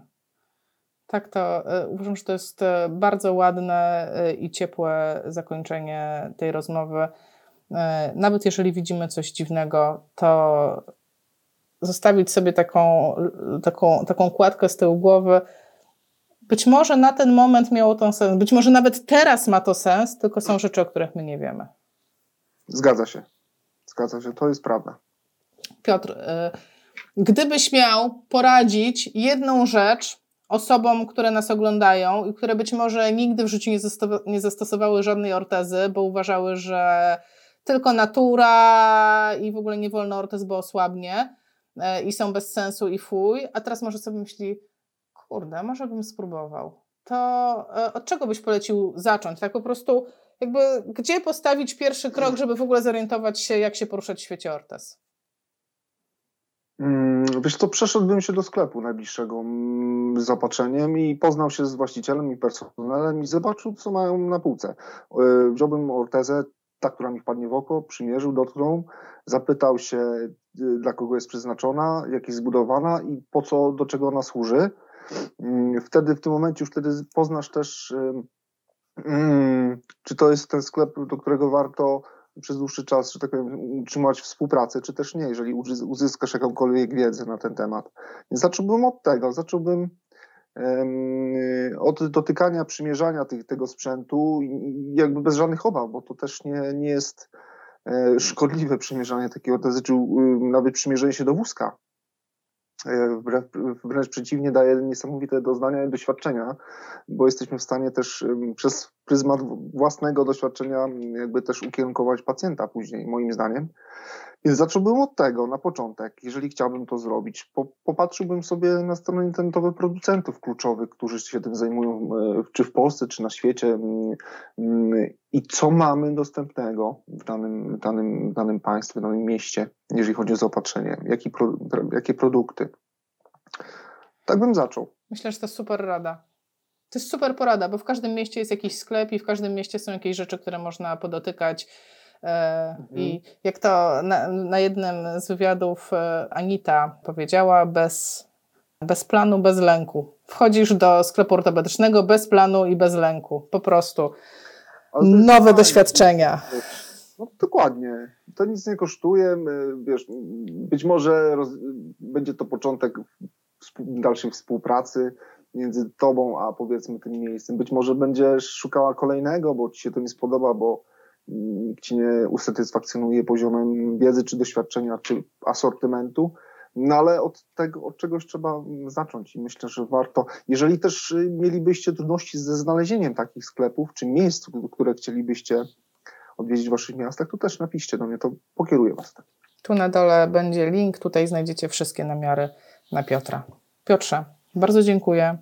Speaker 1: Tak to y, uważam, że to jest y, bardzo ładne y, i ciepłe zakończenie tej rozmowy. Nawet jeżeli widzimy coś dziwnego, to zostawić sobie taką, taką, taką kładkę z tyłu głowy. Być może na ten moment miało to sens, być może nawet teraz ma to sens, tylko są rzeczy, o których my nie wiemy.
Speaker 2: Zgadza się. Zgadza się, to jest prawda.
Speaker 1: Piotr, y, gdybyś miał poradzić jedną rzecz osobom, które nas oglądają i które być może nigdy w życiu nie, zastosowały żadnej ortezy, bo uważały, że tylko natura i w ogóle nie wolno ortez, bo osłabnie, i są bez sensu i fuj, a teraz może sobie myśli, kurde, może bym spróbował. To e, od czego byś polecił zacząć? Tak po prostu, jakby gdzie postawić pierwszy krok, żeby w ogóle zorientować się, jak się poruszać w świecie ortez?
Speaker 2: Mm, wiesz co, przeszedłbym się do sklepu najbliższego mm, z zaopatrzeniem i poznał się z właścicielem i personelem i zobaczył, co mają na półce. E, wziąłbym ortezę, ta, która mi wpadnie w oko, przymierzył, dotknął, zapytał się, dla kogo jest przeznaczona, jak jest zbudowana i po co, do czego ona służy. Mm, wtedy, w tym momencie już wtedy poznasz też, mm, czy to jest ten sklep, do którego warto przez dłuższy czas, że tak powiem, utrzymać współpracę, czy też nie, jeżeli uzyskasz jakąkolwiek wiedzę na ten temat. Więc zacząłbym od tego, zacząłbym od dotykania, przymierzania tych, tego sprzętu jakby bez żadnych obaw, bo to też nie, nie jest szkodliwe przymierzanie takiego, to znaczy nawet przymierzenie się do wózka. E, wręcz przeciwnie, daje niesamowite doznania i doświadczenia, bo jesteśmy w stanie też przez pryzmat własnego doświadczenia jakby też ukierunkować pacjenta później, moim zdaniem. Więc zacząłbym od tego na początek, jeżeli chciałbym to zrobić. Po, popatrzyłbym sobie na strony internetowe producentów kluczowych, którzy się tym zajmują, e, czy w Polsce, czy na świecie, mm, mm, i co mamy dostępnego w danym, danym, danym państwie, w danym mieście, jeżeli chodzi o zaopatrzenie, jaki pro, jakie produkty. Tak bym zaczął.
Speaker 1: Myślę, że to super rada. To jest super porada, bo w każdym mieście jest jakiś sklep i w każdym mieście są jakieś rzeczy, które można podotykać E, I mhm. jak to na, na jednym z wywiadów e, Anita powiedziała, bez, bez planu, bez lęku. Wchodzisz do sklepu ortopedycznego bez planu i bez lęku. Po prostu. Nowe doświadczenia.
Speaker 2: No, dokładnie. To nic nie kosztuje. Wiesz, być może roz, będzie to początek dalszej współpracy między tobą a powiedzmy tym miejscem. Być może będziesz szukała kolejnego, bo ci się to nie spodoba, bo nikt ci nie usatysfakcjonuje poziomem wiedzy, czy doświadczenia, czy asortymentu. No ale od tego, od czegoś trzeba zacząć i myślę, że warto. Jeżeli też mielibyście trudności ze znalezieniem takich sklepów, czy miejsc, które chcielibyście odwiedzić w waszych miastach, to też napiszcie do mnie, to pokieruję was. Tak.
Speaker 1: Tu na dole będzie link, tutaj znajdziecie wszystkie namiary na Piotra. Piotrze, bardzo dziękuję.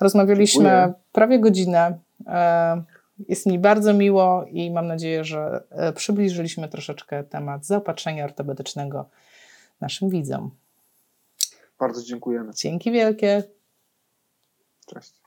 Speaker 1: Rozmawialiśmy dziękuję. prawie godzinę. E, jest mi bardzo miło i mam nadzieję, że e, przybliżyliśmy troszeczkę temat zaopatrzenia ortopedycznego naszym widzom.
Speaker 2: Bardzo dziękujemy.
Speaker 1: Dzięki wielkie.
Speaker 2: Cześć.